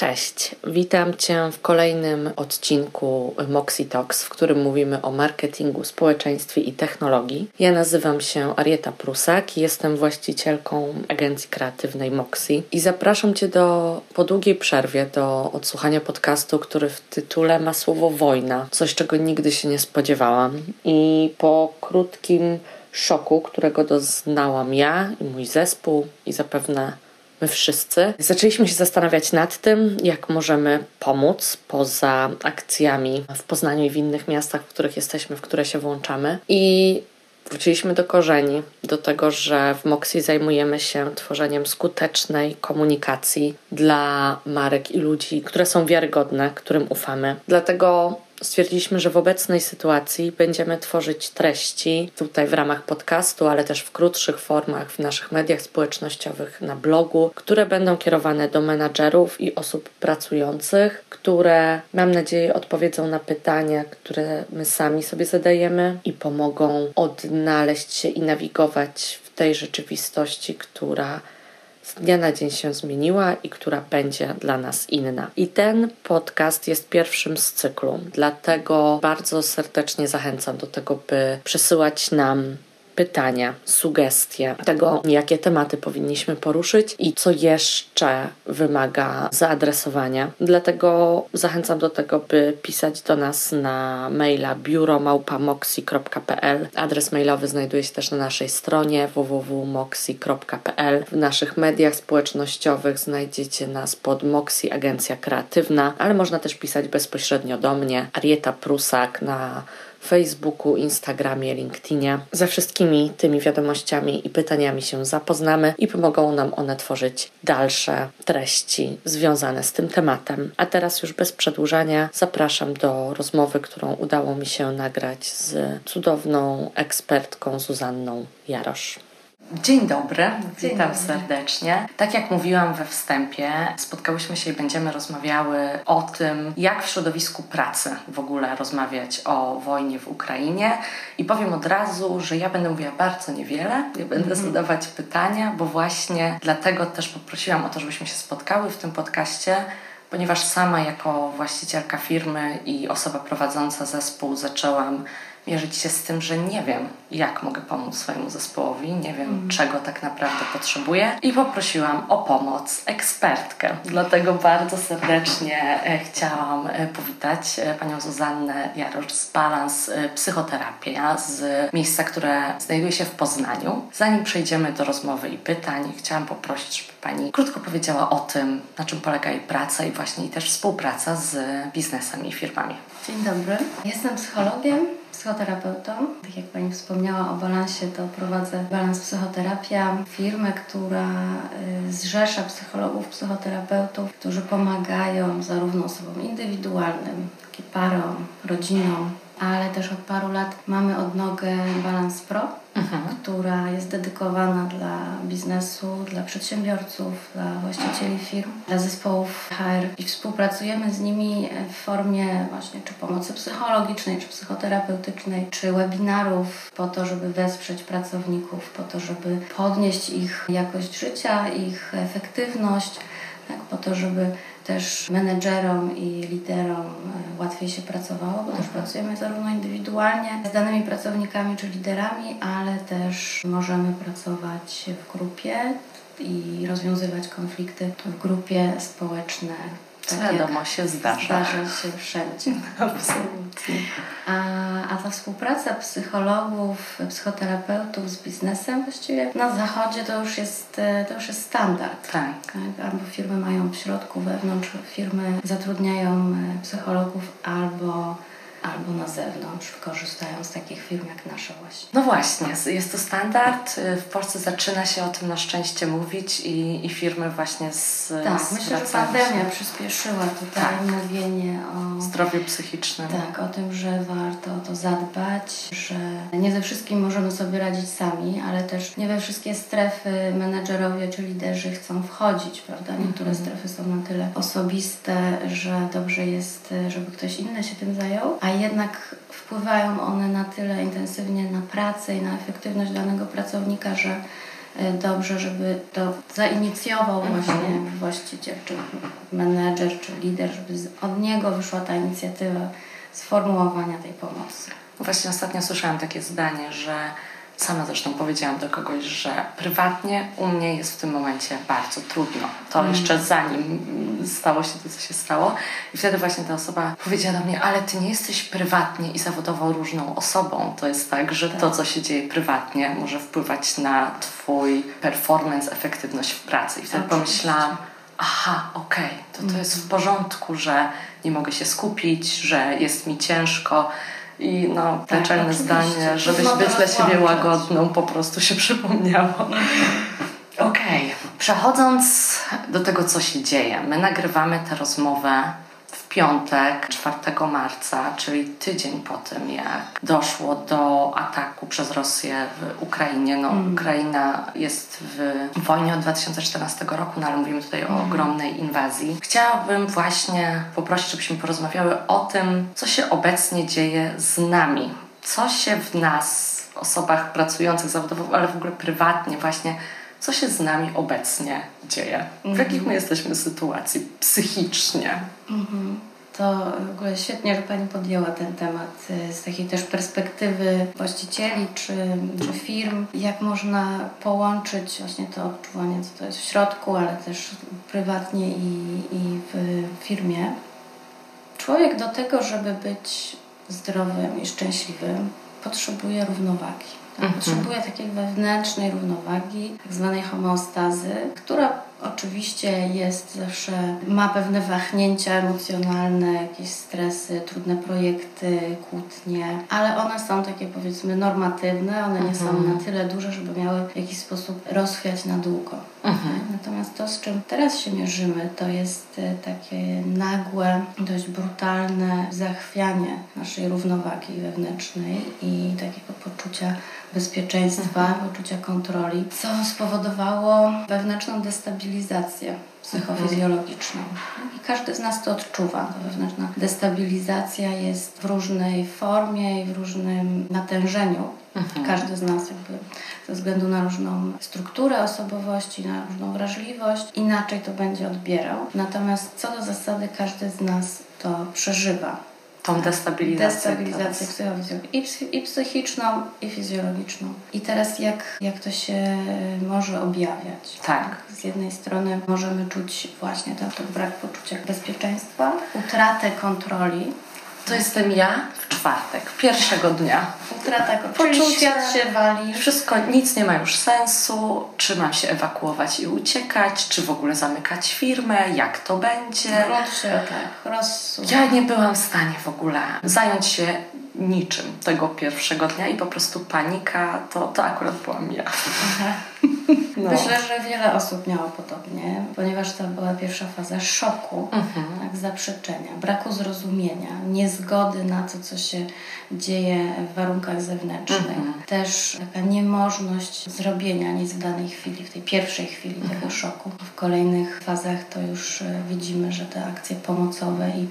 Cześć, witam Cię w kolejnym odcinku Moxie Talks, w którym mówimy o marketingu, społeczeństwie i technologii. Ja nazywam się Arieta Prusak i jestem właścicielką agencji kreatywnej Moxie. I zapraszam Cię do, po długiej przerwie do odsłuchania podcastu, który w tytule ma słowo wojna, coś czego nigdy się nie spodziewałam. I po krótkim szoku, którego doznałam ja i mój zespół i zapewne my wszyscy, zaczęliśmy się zastanawiać nad tym, jak możemy pomóc poza akcjami w Poznaniu i w innych miastach, w których jesteśmy, w które się włączamy. I wróciliśmy do korzeni, do tego, że w Moxie zajmujemy się tworzeniem skutecznej komunikacji dla marek i ludzi, które są wiarygodne, którym ufamy. Dlatego stwierdziliśmy, że w obecnej sytuacji będziemy tworzyć treści tutaj w ramach podcastu, ale też w krótszych formach w naszych mediach społecznościowych, na blogu, które będą kierowane do menadżerów i osób pracujących, które mam nadzieję odpowiedzą na pytania, które my sami sobie zadajemy i pomogą odnaleźć się i nawigować w tej rzeczywistości, która z dnia na dzień się zmieniła i która będzie dla nas inna. I ten podcast jest pierwszym z cyklu, dlatego bardzo serdecznie zachęcam do tego, by przesyłać nam pytania, sugestie tego, jakie tematy powinniśmy poruszyć i co jeszcze wymaga zaadresowania. Dlatego zachęcam do tego, by pisać do nas na maila biuromałpamoxi.pl. Adres mailowy znajduje się też na naszej stronie www.moxi.pl. W naszych mediach społecznościowych znajdziecie nas pod Moxi Agencja Kreatywna, ale można też pisać bezpośrednio do mnie, Arieta Prusak na Facebooku, Instagramie, LinkedInie. Ze wszystkimi tymi wiadomościami i pytaniami się zapoznamy i pomogą nam one tworzyć dalsze treści związane z tym tematem. A teraz już bez przedłużania zapraszam do rozmowy, którą udało mi się nagrać z cudowną ekspertką Zuzanną Jarosz. Dzień dobry, Dzień witam dobry. serdecznie. Tak jak mówiłam we wstępie, spotkałyśmy się i będziemy rozmawiały o tym, jak w środowisku pracy w ogóle rozmawiać o wojnie w Ukrainie. I powiem od razu, że ja będę mówiła bardzo niewiele, ja będę zadawać pytania, bo właśnie dlatego też poprosiłam o to, żebyśmy się spotkały w tym podcaście. Ponieważ sama jako właścicielka firmy i osoba prowadząca zespół zaczęłam mierzyć się z tym, że nie wiem, jak mogę pomóc swojemu zespołowi, nie wiem, czego tak naprawdę potrzebuję i poprosiłam o pomoc ekspertkę. Dlatego bardzo serdecznie e, chciałam e, powitać e, panią Zuzannę Jarosz z Balans Psychoterapia z miejsca, które znajduje się w Poznaniu. Zanim przejdziemy do rozmowy i pytań, chciałam poprosić, żeby pani krótko powiedziała o tym, na czym polega jej praca i właśnie też współpraca z biznesem i firmami. Dzień dobry. Jestem psychologiem, psychoterapeutą. Tak jak Pani wspomniała o balansie, to prowadzę Balans Psychoterapia, firmę, która y, zrzesza psychologów, psychoterapeutów, którzy pomagają zarówno osobom indywidualnym, jak i parom, rodzinom, ale też od paru lat mamy odnogę Balans Pro, która jest dedykowana dla biznesu, dla przedsiębiorców, dla właścicieli firm, dla zespołów HR i współpracujemy z nimi w formie właśnie czy pomocy psychologicznej, czy psychoterapeutycznej, czy webinarów po to, żeby wesprzeć pracowników, po to, żeby podnieść ich jakość życia, ich efektywność, tak, po to, żeby też menedżerom i liderom e, łatwiej się pracowało, bo też pracujemy zarówno indywidualnie z danymi pracownikami czy liderami, ale też możemy pracować w grupie i rozwiązywać konflikty w grupie społeczne. Tak Wiadomo, się zdarza. Zdarza się wszędzie. Absolutnie. A, a ta współpraca psychologów, psychoterapeutów z biznesem właściwie na zachodzie to już jest, e, to już jest standard. Tak. Tak, albo firmy mają w środku, wewnątrz firmy zatrudniają e, psychologów, albo, albo na zewnątrz korzystają z takich firm jak nasze właśnie. No właśnie, jest to standard. W Polsce zaczyna się o tym na szczęście mówić i, i firmy właśnie z Tak, myślę, że zwracają się pandemia przyspieszyła tutaj Tak. mówienie o zdrowiu psychicznym. Tak, o tym, że warto o to zadbać, że nie ze wszystkim możemy sobie radzić sami, ale też nie we wszystkie strefy menedżerowie czy liderzy chcą wchodzić, prawda? Niektóre strefy są na tyle osobiste, że dobrze jest, żeby ktoś inny się tym zajął, a jednak wpływają one na tyle intensywnie na pracę i na efektywność danego pracownika, że e, dobrze, żeby to zainicjował Mhm. właśnie właściciel, czy menedżer, czy lider, żeby od niego wyszła ta inicjatywa sformułowania tej pomocy. Właśnie ostatnio słyszałam takie zdanie, że sama zresztą powiedziałam do kogoś, że prywatnie u mnie jest w tym momencie bardzo trudno. To jeszcze zanim stało się to, co się stało. I wtedy właśnie ta osoba powiedziała do mnie, ale ty nie jesteś prywatnie i zawodowo różną osobą. To jest tak, że to, co się dzieje prywatnie, może wpływać na twój performance, efektywność w pracy. I wtedy Oczywiście. pomyślałam, aha, okej, to to jest w porządku, że nie mogę się skupić, że jest mi ciężko. I no, Tak, naczelne zdanie, żebyś być dla siebie łagodną, po prostu się przypomniało. Okej, przechodząc do tego, co się dzieje. My nagrywamy tę rozmowę w piątek, 4 marca, czyli tydzień po tym, jak doszło do ataku przez Rosję w Ukrainie. No, Ukraina jest w wojnie od 2014 roku, no ale mówimy tutaj o ogromnej inwazji. Chciałabym właśnie poprosić, żebyśmy porozmawiały o tym, co się obecnie dzieje z nami. Co się w nas, osobach pracujących zawodowo, ale w ogóle prywatnie właśnie, co się z nami obecnie dzieje? W jakich my jesteśmy sytuacji psychicznie? To w ogóle świetnie, że Pani podjęła ten temat y, z takiej też perspektywy właścicieli czy, czy firm. Jak można połączyć właśnie to odczuwanie, co to jest w środku, ale też prywatnie i, i w firmie. Człowiek do tego, żeby być zdrowym i szczęśliwym, potrzebuje równowagi. Mhm. Potrzebuje takiej wewnętrznej równowagi, tak zwanej homeostazy, która oczywiście jest zawsze, ma pewne wahnięcia emocjonalne, jakieś stresy, trudne projekty, kłótnie, ale one są takie powiedzmy normatywne, one nie są na tyle duże, żeby miały w jakiś sposób rozchwiać na długo. Tak? Natomiast to, z czym teraz się mierzymy, to jest e, takie nagłe, dość brutalne zachwianie naszej równowagi wewnętrznej i takiego poczucia bezpieczeństwa, poczucia kontroli, co spowodowało wewnętrzną destabilizację psychofizjologiczną. I każdy z nas to odczuwa. Ta wewnętrzna destabilizacja jest w różnej formie i w różnym natężeniu. Każdy z nas jakby ze względu na różną strukturę osobowości, na różną wrażliwość, inaczej to będzie odbierał. Natomiast co do zasady każdy z nas to przeżywa. Tą destabilizację. Destabilizację teraz. psychofizjologiczną i, i psychiczną, i fizjologiczną. I teraz jak, jak to się może objawiać? Tak. Z jednej strony możemy czuć właśnie ten brak poczucia bezpieczeństwa, utratę kontroli, To jestem ja w czwartek, pierwszego dnia. utrata Poczucie- świat się wali. Wszystko, nic nie ma już sensu. Czy mam się ewakuować i uciekać? Czy w ogóle zamykać firmę? Jak to będzie? Grunt się tak rozsuwa. Ja nie byłam w stanie w ogóle zająć się niczym tego pierwszego dnia i po prostu panika, to, to akurat byłam ja. No. Myślę, że wiele osób miało podobnie, ponieważ to była pierwsza faza szoku, Mhm. tak, zaprzeczenia, braku zrozumienia, niezgody na to, co się dzieje w warunkach zewnętrznych. Mhm. Też taka niemożność zrobienia nic w danej chwili, w tej pierwszej chwili Mhm. tego szoku. W kolejnych fazach to już e, widzimy, że te akcje pomocowe i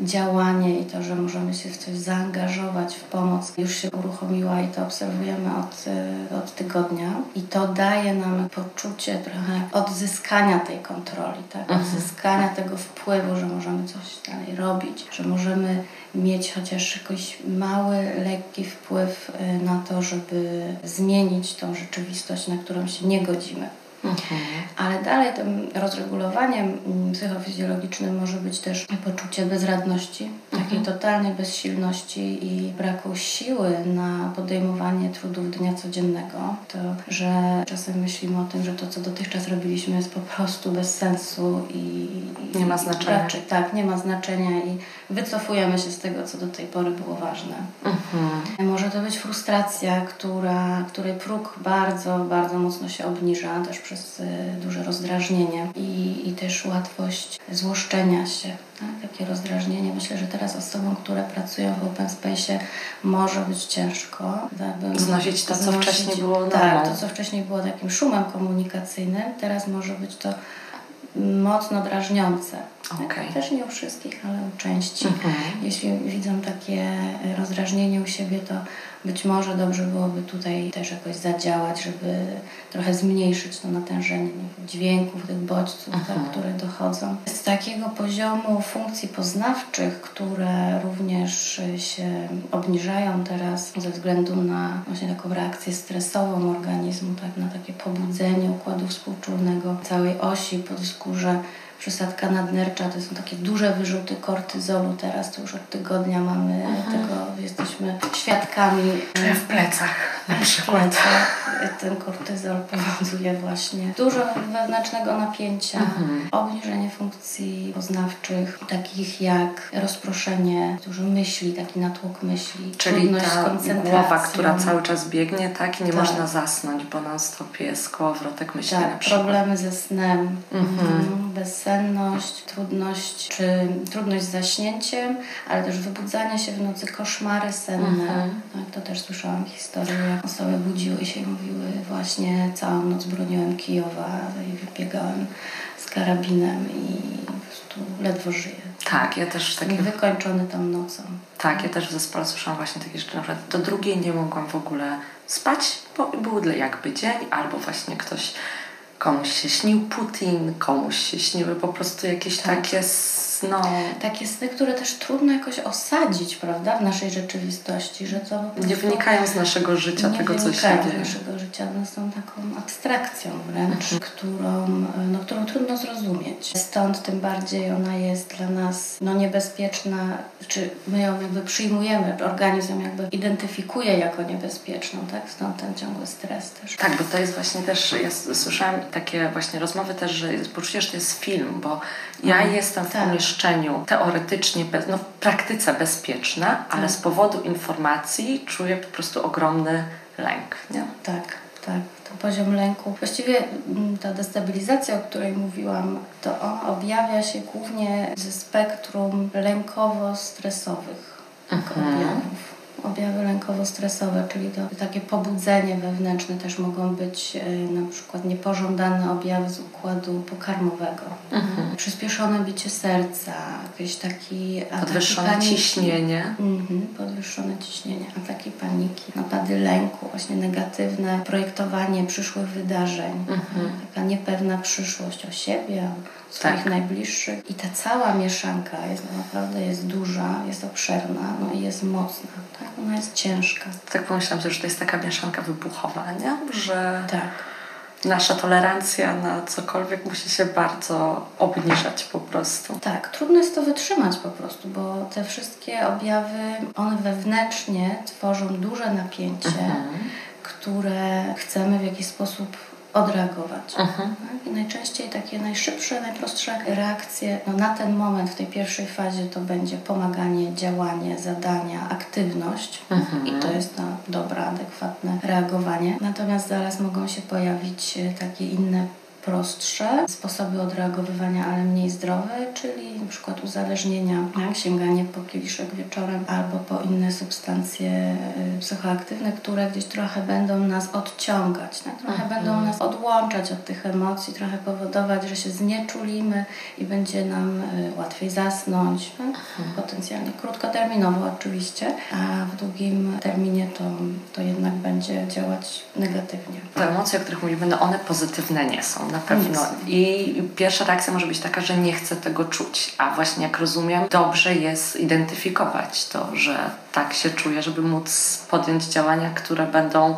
działanie i to, że możemy się w coś zaangażować w pomoc już się uruchomiła i to obserwujemy od, e, od tygodnia i to daje nam poczucie trochę odzyskania tej kontroli, tak? odzyskania tego wpływu, że możemy coś dalej robić, że możemy mieć chociaż jakiś mały, lekki wpływ e, na to, żeby zmienić tą rzeczywistość, na którą się nie godzimy. Mhm. Ale dalej tym rozregulowaniem mm, psychofizjologicznym może być też poczucie bezradności, takiej totalnej bezsilności i braku siły na podejmowanie trudów dnia codziennego. To, że czasem myślimy o tym, że to, co dotychczas robiliśmy, jest po prostu bez sensu i i- Nie ma znaczenia. Raczej, tak, nie ma znaczenia i wycofujemy się z tego, co do tej pory było ważne. Mhm. Może to być frustracja, która, której próg bardzo, bardzo mocno się obniża, też przez y, duże rozdrażnienie i, i też łatwość złoszczenia się. Tak? Takie rozdrażnienie. Myślę, że teraz osobom, które pracują w open space może być ciężko. Aby Znosić to, co znosić- wcześniej było normą. Tak, to, co wcześniej było takim szumem komunikacyjnym, teraz może być to mocno drażniące. Okay. Też nie u wszystkich, ale u części. Mhm. Jeśli widzą takie rozdrażnienie u siebie, to być może dobrze byłoby tutaj też jakoś zadziałać, żeby trochę zmniejszyć to natężenie dźwięków, tych bodźców, tak, które dochodzą. Z takiego poziomu funkcji poznawczych, które również się obniżają teraz ze względu na właśnie taką reakcję stresową organizmu, tak, na takie pobudzenie układu współczulnego, całej osi podskórze, przysadka nadnercza, to są takie duże wyrzuty kortyzolu teraz, to już od tygodnia mamy Aha. Tego, jesteśmy świadkami. w plecach na przykład. Ten kortyzol powoduje właśnie dużo wewnętrznego napięcia, mhm. obniżenie funkcji poznawczych, takich jak rozproszenie, dużo myśli, taki natłok myśli, Czyli trudność ta głowa, która cały czas biegnie, tak? I nie tak. można zasnąć, bo non stop jest kołowrotek myśli tak, na przykład. problemy ze snem, mhm. mhm. Bezsenność, trudność, czy trudność z zaśnięciem, ale też wybudzanie się w nocy, koszmary senne. Mhm. Tak, to też słyszałam historię osoby budziły się i mówiły właśnie całą noc broniłem Kijowa i wybiegałem z karabinem i po prostu ledwo żyję. Tak, ja też takie... Wykończony tą nocą. Tak, ja też w zespole słyszałam właśnie takie rzeczy, na przykład do drugiej nie mogłam w ogóle spać, bo był jakby dzień, albo właśnie ktoś komuś się śnił Putin, komuś się śniły po prostu jakieś tak. takie no. Takie sny, które też trudno jakoś osadzić, prawda, w naszej rzeczywistości, że to Nie wynikają z naszego życia tego, co się dzieje. z naszego życia, one są taką abstrakcją wręcz, mhm. którą, no, którą trudno zrozumieć. Stąd tym bardziej ona jest dla nas no, niebezpieczna, czy my ją jakby przyjmujemy, organizm jakby identyfikuje jako niebezpieczną, tak? Stąd ten ciągły stres też. Tak, bo to jest właśnie też, ja słyszałam takie właśnie rozmowy też, że poczucie, że to jest film, bo ja mhm. jestem w tak. pomieszczeniu teoretycznie, bez, no w praktyce bezpieczna, tak. ale z powodu informacji czuję po prostu ogromny lęk. Nie? Tak, tak. To poziom lęku. Właściwie mm, ta destabilizacja, o której mówiłam, to on objawia się głównie ze spektrum lękowo-stresowych mhm. objawów objawy lękowo-stresowe, czyli to takie pobudzenie wewnętrzne też mogą być e, na przykład niepożądane objawy z układu pokarmowego. Mhm. Przyspieszone bicie serca, jakieś taki Podwyższone ciśnienie. Mhm, podwyższone ciśnienie, ataki paniki, napady lęku, właśnie negatywne projektowanie przyszłych wydarzeń, mhm. taka niepewna przyszłość o siebie, swoich tak. najbliższych. I ta cała mieszanka jest naprawdę jest duża, jest obszerna no i jest mocna. Tak? Ona jest ciężka. Tak pomyślałam sobie, że to jest taka mieszanka wybuchowa, nie? Że tak. nasza tolerancja na cokolwiek musi się bardzo obniżać po prostu. Tak, trudno jest to wytrzymać po prostu, bo te wszystkie objawy, one wewnętrznie tworzą duże napięcie, mhm. które chcemy w jakiś sposób odreagować. Mhm. Tak? I najczęściej takie najszybsze, najprostsze reakcje no, na ten moment, w tej pierwszej fazie to będzie pomaganie, działanie, zadania, aktywność mhm. i to jest na dobre, adekwatne reagowanie. Natomiast zaraz mogą się pojawić e, takie inne prostsze sposoby odreagowywania, ale mniej zdrowe, czyli na przykład uzależnienia, sięganie po kieliszek wieczorem albo po inne substancje y, psychoaktywne, które gdzieś trochę będą nas odciągać, tak? trochę mhm. będą nas odłączać od tych emocji, trochę powodować, że się znieczulimy i będzie nam y, łatwiej zasnąć, tak? mhm. potencjalnie krótkoterminowo oczywiście, a w długim terminie to, to jednak będzie działać negatywnie. Te emocje, o których mówimy, no one pozytywne nie są na pewno. I pierwsza reakcja może być taka, że nie chcę tego czuć. A właśnie jak rozumiem, dobrze jest identyfikować to, że tak się czuję, żeby móc podjąć działania, które będą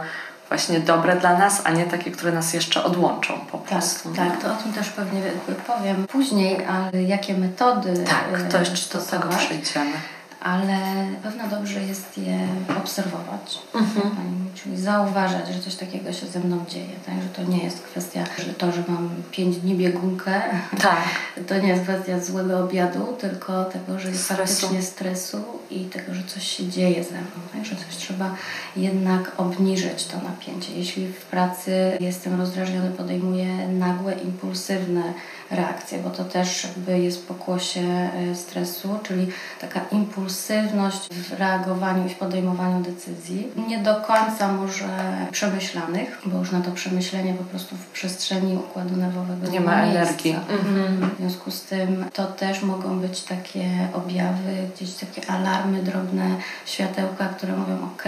właśnie dobre dla nas, a nie takie, które nas jeszcze odłączą po tak, prostu. Tak, tak, to o tym też pewnie powiem później, ale jakie metody. Tak, to jeszcze do tego przejdziemy ale pewno dobrze jest je obserwować, mhm. czyli zauważać, że coś takiego się ze mną dzieje, tak? że to nie jest kwestia, że to, że mam pięć dni biegunkę, tak. to nie jest kwestia złego obiadu, tylko tego, że jest stresu. faktycznie stresu i tego, że coś się dzieje ze mną, tak? że coś trzeba jednak obniżyć to napięcie. Jeśli w pracy jestem rozdrażniony, podejmuję nagłe, impulsywne reakcje, bo to też jakby jest pokłosie y, stresu, czyli taka impulsywność w reagowaniu i w podejmowaniu decyzji. Nie do końca może przemyślanych, bo już na to przemyślenie po prostu w przestrzeni układu nerwowego nie, nie ma miejsca. energii. Mhm. W związku z tym to też mogą być takie objawy, gdzieś takie alarmy, drobne światełka, które mówią ok,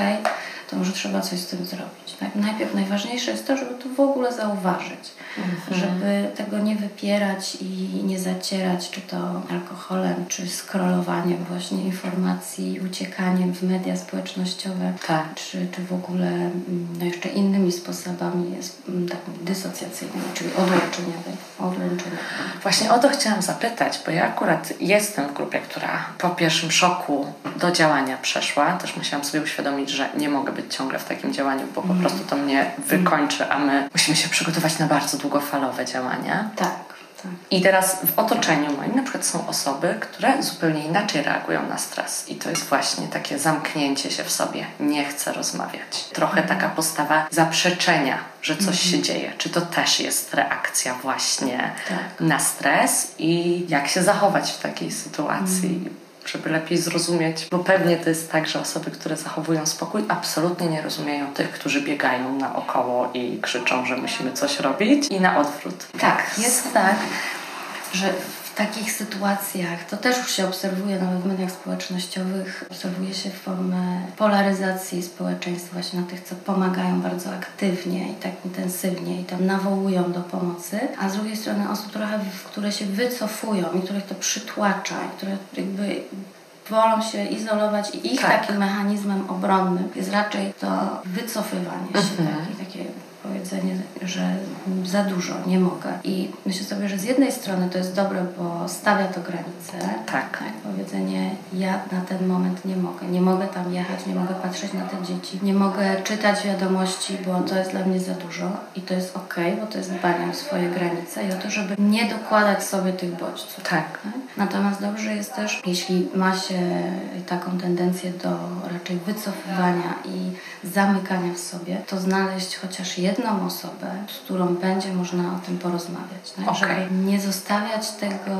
to może trzeba coś z tym zrobić. Najpierw najważniejsze jest to, żeby to w ogóle zauważyć, mhm. żeby tego nie wypierać i nie zacierać, czy to alkoholem, czy scrollowaniem właśnie informacji, uciekaniem w media społecznościowe, tak. czy, czy w ogóle mm, no jeszcze innymi sposobami jest, mm, takimi dysocjacyjnymi, czyli odłączeniowymi. odłączeniowymi. Właśnie o to chciałam zapytać, bo ja akurat jestem w grupie, która po pierwszym szoku do działania przeszła. Też musiałam sobie uświadomić, że nie mogę być ciągle w takim działaniu, bo po mm. prostu to mnie wykończy, a my musimy się przygotować na bardzo długofalowe działania. Tak. Tak. I teraz w otoczeniu moim na przykład są osoby, które zupełnie inaczej reagują na stres. I to jest właśnie takie zamknięcie się w sobie. Nie chcę rozmawiać. Trochę taka postawa zaprzeczenia, że coś się mhm. dzieje. Czy to też jest reakcja właśnie tak. na stres i jak się zachować w takiej sytuacji? Mhm żeby lepiej zrozumieć, bo pewnie to jest tak, że osoby, które zachowują spokój, absolutnie nie rozumieją tych, którzy biegają naokoło i krzyczą, że musimy coś robić i na odwrót. Tak, jest tak, że takich sytuacjach, to też już się obserwuje nawet w mediach społecznościowych, obserwuje się formę polaryzacji społeczeństwa właśnie na tych, co pomagają bardzo aktywnie i tak intensywnie i tam nawołują do pomocy, a z drugiej strony osób trochę, które się wycofują i których to przytłacza, i które jakby wolą się izolować i ich tak. takim mechanizmem obronnym jest raczej to wycofywanie się, mhm. takie, takie powiedzenie, że za dużo, nie mogę. I myślę sobie, że z jednej strony to jest dobre, bo stawia to granice. Tak. tak. Powiedzenie, ja na ten moment nie mogę. Nie mogę tam jechać, nie mogę patrzeć na te dzieci, nie mogę czytać wiadomości, bo to jest dla mnie za dużo. I to jest ok, bo to jest dbanie o swoje granice i o to, żeby nie dokładać sobie tych bodźców. Tak. tak? Natomiast dobrze jest też, jeśli ma się taką tendencję do raczej wycofywania i zamykania w sobie, to znaleźć chociaż jedno jedną osobę, z którą będzie można o tym porozmawiać. Tak? Okay. Żeby nie zostawiać tego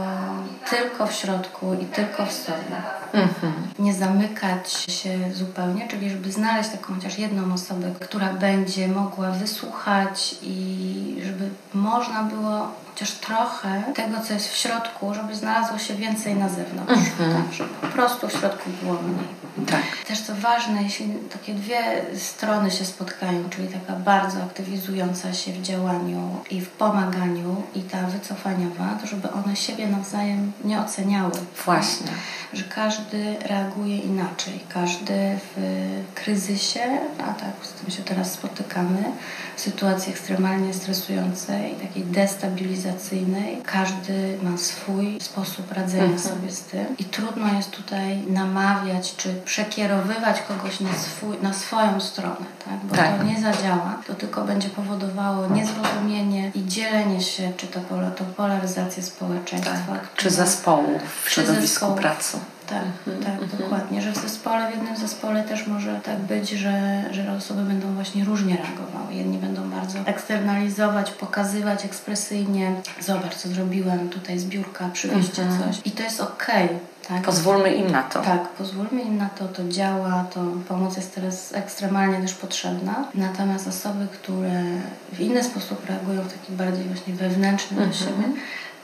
tylko w środku i tylko w sobie. Mm-hmm. Nie zamykać się zupełnie, czyli żeby znaleźć taką chociaż jedną osobę, która będzie mogła wysłuchać i żeby można było chociaż trochę tego, co jest w środku, żeby znalazło się więcej na zewnątrz. Mm-hmm. Tak, żeby po prostu w środku było mniej. Tak. Też co ważne, jeśli takie dwie strony się spotkają, czyli taka bardzo aktywizująca się w działaniu i w pomaganiu i ta wycofaniowa, to żeby one siebie nawzajem nie oceniały. Właśnie. Że każdy reaguje inaczej. Każdy w kryzysie, a tak z tym się teraz spotykamy, w sytuacji ekstremalnie stresującej, takiej destabilizacyjnej, każdy ma swój sposób radzenia mhm. sobie z tym i trudno jest tutaj namawiać czy przekierowywać kogoś na, swój, na swoją stronę, tak? bo tak. to nie zadziała, to tylko będzie powodowało niezrozumienie i dzielenie się, czy to, to polaryzację społeczeństwa. Tak. Która, czy zespołu w środowisku pracy. Tak, mhm. tak, mhm. dokładnie. Że w zespole, w jednym zespole też może tak być, że, że osoby będą właśnie różnie reagowały. Jedni będą bardzo eksternalizować, pokazywać ekspresyjnie. Zobacz, co zrobiłem, tutaj zbiórka, przywieźcie mhm. coś. I to jest okej. Okay. Tak? Pozwólmy im na to. Tak, pozwólmy im na to, to działa, to pomoc jest teraz ekstremalnie też potrzebna. Natomiast osoby, które w inny sposób reagują, w taki bardziej właśnie wewnętrzny do siebie,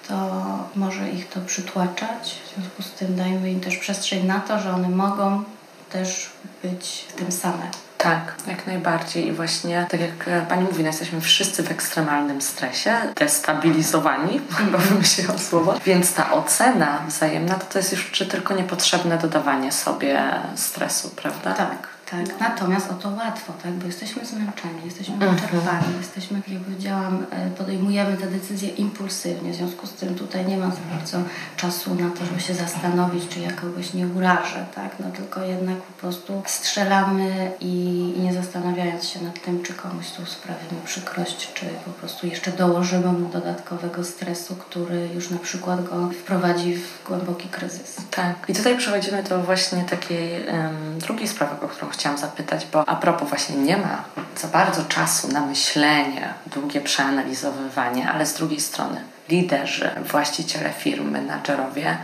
to może ich to przytłaczać. W związku z tym dajmy im też przestrzeń na to, że one mogą też być w tym same. Tak, jak najbardziej. I właśnie, tak jak e, Pani mówi, no jesteśmy wszyscy w ekstremalnym stresie, destabilizowani, chyba wymyśliłam słowo. Więc ta ocena wzajemna to, to jest już czy tylko niepotrzebne dodawanie sobie stresu, prawda? Tak. Tak, natomiast o to łatwo, tak? bo jesteśmy zmęczeni, jesteśmy mhm. wyczerpani, jesteśmy, jak powiedziałam, e, podejmujemy te decyzje impulsywnie, w związku z tym tutaj nie ma za bardzo czasu na to, żeby się zastanowić, czy ja kogoś nie urażę, tak? no tylko jednak po prostu strzelamy i, i nie zastanawiając się nad tym, czy komuś tu sprawimy przykrość, czy po prostu jeszcze dołożymy mu dodatkowego stresu, który już na przykład go wprowadzi w głęboki kryzys. Tak, i tutaj przechodzimy do właśnie takiej um, drugiej sprawy, o którą chciałam zapytać, bo a propos właśnie nie ma za bardzo czasu na myślenie, długie przeanalizowywanie, ale z drugiej strony liderzy, właściciele firm, menadżerowie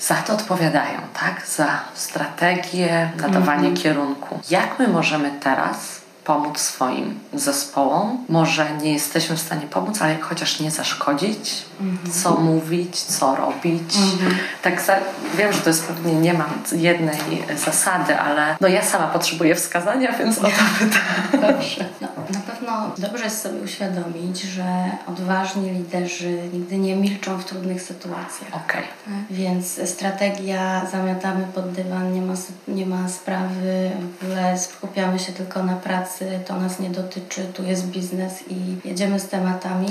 za to odpowiadają, tak? Za strategię, nadawanie mm -hmm. kierunku. Jak my możemy teraz pomóc swoim zespołom. Może nie jesteśmy w stanie pomóc, ale chociaż nie zaszkodzić, mhm. co mówić, co robić. Mhm. Tak za, wiem, że to jest pewnie nie mam jednej zasady, ale no ja sama potrzebuję wskazania, więc o to pytam. Dobrze. No, na pewno dobrze jest sobie uświadomić, że odważni liderzy nigdy nie milczą w trudnych sytuacjach. Okay. Więc strategia zamiatamy pod dywan, nie ma, nie ma sprawy, w ogóle skupiamy się tylko na pracy pracy, to nas nie dotyczy, tu jest biznes i jedziemy z tematami,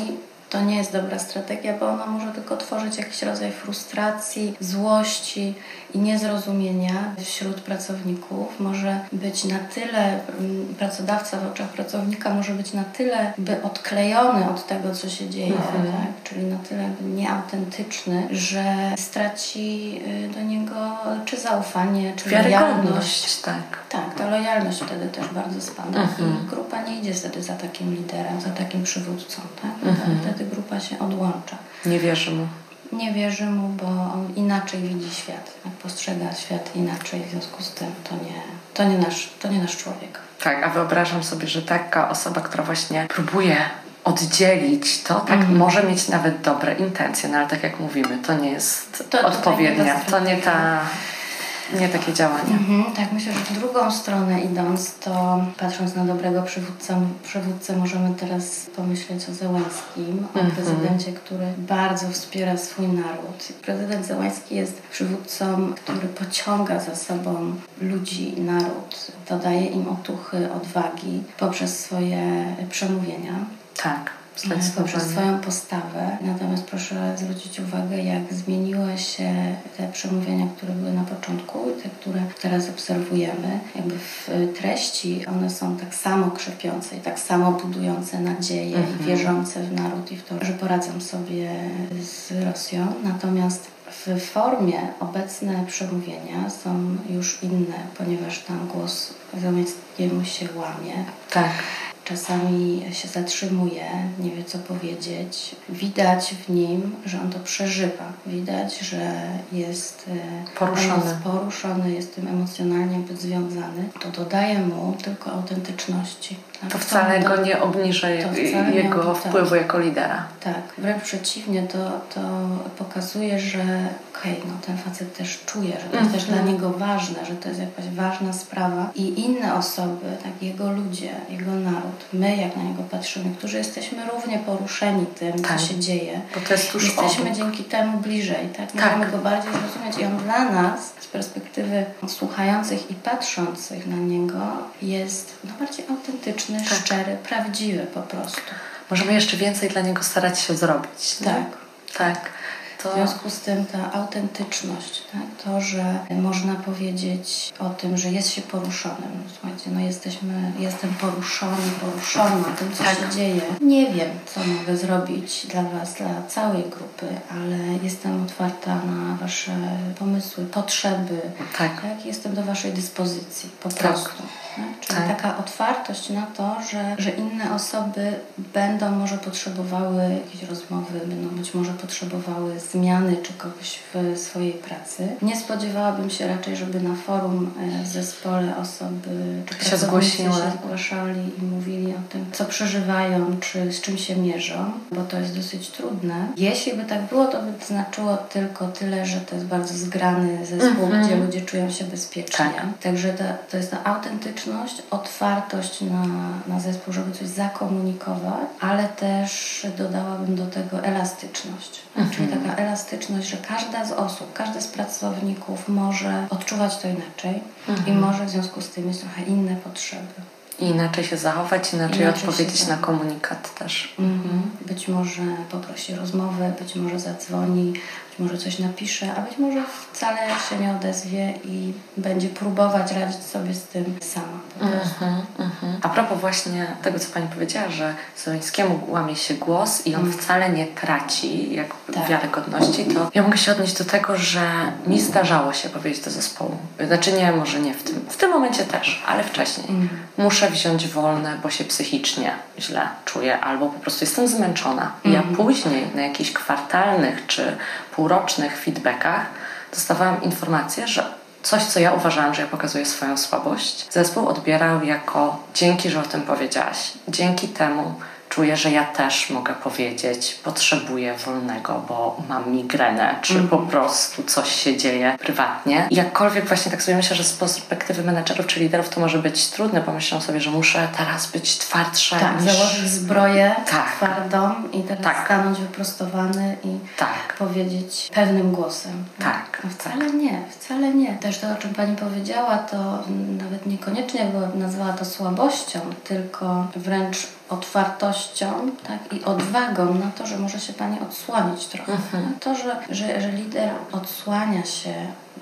to nie jest dobra strategia, bo ona może tylko tworzyć jakiś rodzaj frustracji, złości i niezrozumienia wśród pracowników. Może być na tyle, mm, pracodawca w oczach pracownika może być na tyle by odklejony od tego, co się dzieje, mhm. tak? czyli na tyle nieautentyczny, że straci y, do niego czy zaufanie, czy lojalność. Tak. tak, ta lojalność wtedy też bardzo spada mhm. i grupa nie idzie wtedy za takim liderem, za takim przywódcą. Tak? Mhm. Wtedy grupa się odłącza. Nie wierzy mu nie wierzy mu, bo on inaczej widzi świat, postrzega świat inaczej, w związku z tym to nie, to nie, nasz, to nie nasz człowiek. Tak, a wyobrażam sobie, że taka osoba, która właśnie próbuje oddzielić to, tak mm. może mieć nawet dobre intencje, no ale tak jak mówimy, to nie jest to, odpowiednia, to nie ta nie takie działania. Mhm, tak, myślę, że w drugą stronę idąc, to patrząc na dobrego przywódcę, przywódcę możemy teraz pomyśleć o Zełańskim, o mhm. prezydencie, który bardzo wspiera swój naród. Prezydent Zełański jest przywódcą, który pociąga za sobą ludzi i naród, dodaje im otuchy, odwagi poprzez swoje przemówienia. Tak poprzez swoją postawę. Natomiast proszę zwrócić uwagę, jak zmieniły się te przemówienia, które były na początku i te, które teraz obserwujemy. Jakby w treści one są tak samo krzepiące i tak samo budujące nadzieję mhm. i wierzące w naród i w to, że poradzą sobie z Rosją. Natomiast w formie obecne przemówienia są już inne, ponieważ tam głos zamiast jemu się łamie. Tak czasami się zatrzymuje, nie wie co powiedzieć. Widać w nim, że on to przeżywa. Widać, że jest e, poruszony, poruszony jest tym emocjonalnie związany. To dodaje mu tylko autentyczności. Tak? To wcale go nie obniża jego wpływu tak. jako lidera. Tak, wręcz przeciwnie, to, to pokazuje, że okej, okay, no ten facet też czuje, że to jest też dla mhm. niego ważne, że to jest jakaś ważna sprawa i inne osoby, tak, jego ludzie, jego naród, my jak na niego patrzymy, którzy jesteśmy równie poruszeni tym, tak. co się dzieje, Bo to jest tuż jesteśmy obok. dzięki temu bliżej, tak? tak. Możemy go bardziej zrozumieć i on dla nas z perspektywy słuchających i patrzących na niego jest no, bardziej autentyczny, tak. szczery, prawdziwy po prostu. Możemy jeszcze więcej dla niego starać się zrobić. Tak. Tak. To... W związku z tym ta autentyczność, tak? to, że można powiedzieć o tym, że jest się poruszonym. Słuchajcie, no jesteśmy, jestem poruszony, poruszona tym, co tak. się dzieje. Nie wiem, co mogę zrobić dla Was, dla całej grupy, ale jestem otwarta na Wasze pomysły, potrzeby. Tak. tak? Jestem do Waszej dyspozycji, po tak. prostu. Czyli tak. taka otwartość na to, że, że inne osoby będą może potrzebowały jakiejś rozmowy, będą być może potrzebowały zmiany czy kogoś w swojej pracy. Nie spodziewałabym się raczej, żeby na forum e, w zespole osoby czy się zgłosiły. się zgłaszali i mówili o tym, co przeżywają, czy z czym się mierzą, bo to jest dosyć trudne. Jeśli by tak było, to by znaczyło tylko tyle, że to jest bardzo zgrany zespół, mm -hmm. gdzie ludzie czują się bezpiecznie. Tak. Także to, to jest ta otwartość na, na zespół, żeby coś zakomunikować, ale też dodałabym do tego elastyczność. -hmm. Czyli taka elastyczność, że każda z osób, każdy z pracowników może odczuwać to inaczej mhm. i może w związku z tym mieć trochę inne potrzeby. I inaczej się zachować, inaczej, inaczej odpowiedzieć na komunikat też. Mhm. Być może poprosi rozmowę, być może zadzwoni, może coś napisze, a być może wcale się nie odezwie i będzie próbować radzić sobie z tym sama. Mhm, mhm. A propos właśnie tego, co Pani powiedziała, że Sowińskiemu łamie się głos i on mm. wcale nie traci jak tak. wiarygodności, to ja mogę się odnieść do tego, że mi zdarzało się powiedzieć do zespołu. Znaczy nie, może nie w tym, w tym momencie też, ale wcześniej. Muszę wziąć wolne, bo się psychicznie źle czuję albo po prostu jestem zmęczona. Ja później na jakichś kwartalnych czy półrocznych feedbackach dostawałam informację, że coś, co ja uważałam, że ja pokazuję swoją słabość, zespół odbierał jako dzięki, że o tym powiedziałaś. Dzięki temu czuję, że ja też mogę powiedzieć, potrzebuję wolnego, bo mam migrenę, czy mm. po prostu coś się dzieje prywatnie. I jakkolwiek właśnie tak sobie myślę, że z perspektywy menedżerów czy liderów to może być trudne, pomyślą sobie, że muszę teraz być twardsza. Tak, niż... założyć zbroję tak. twardą i teraz tak. stanąć wyprostowany i tak. powiedzieć pewnym głosem. Tak. No wcale nie, wcale nie. Też to, o czym Pani powiedziała, to nawet niekoniecznie bym nazwała to słabością, tylko wręcz otwartością tak, i odwagą na to, że może się Pani odsłonić trochę. Mhm. To, że, że, że lider odsłania się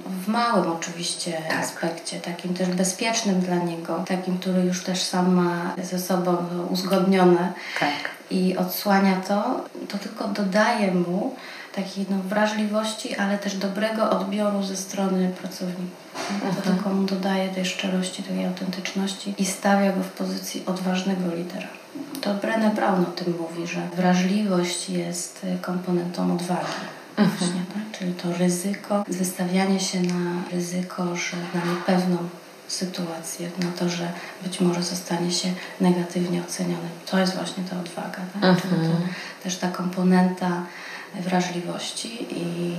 w małym oczywiście tak. aspekcie, takim też bezpiecznym dla niego, takim, który już też sam ma ze sobą uzgodnione tak. i odsłania to, to tylko dodaje mu takiej no, wrażliwości, ale też dobrego odbioru ze strony pracowników. Mhm. To tylko mu dodaje tej szczerości, tej autentyczności i stawia go w pozycji odważnego lidera. To Brené Brown o tym mówi, że wrażliwość jest komponentą odwagi. Mhm. Właśnie, tak? Czyli to ryzyko, wystawianie się na ryzyko, że na niepewną sytuację, na to, że być może zostanie się negatywnie oceniony. To jest właśnie ta odwaga. Tak? Mhm. Czyli to też ta komponenta wrażliwości i,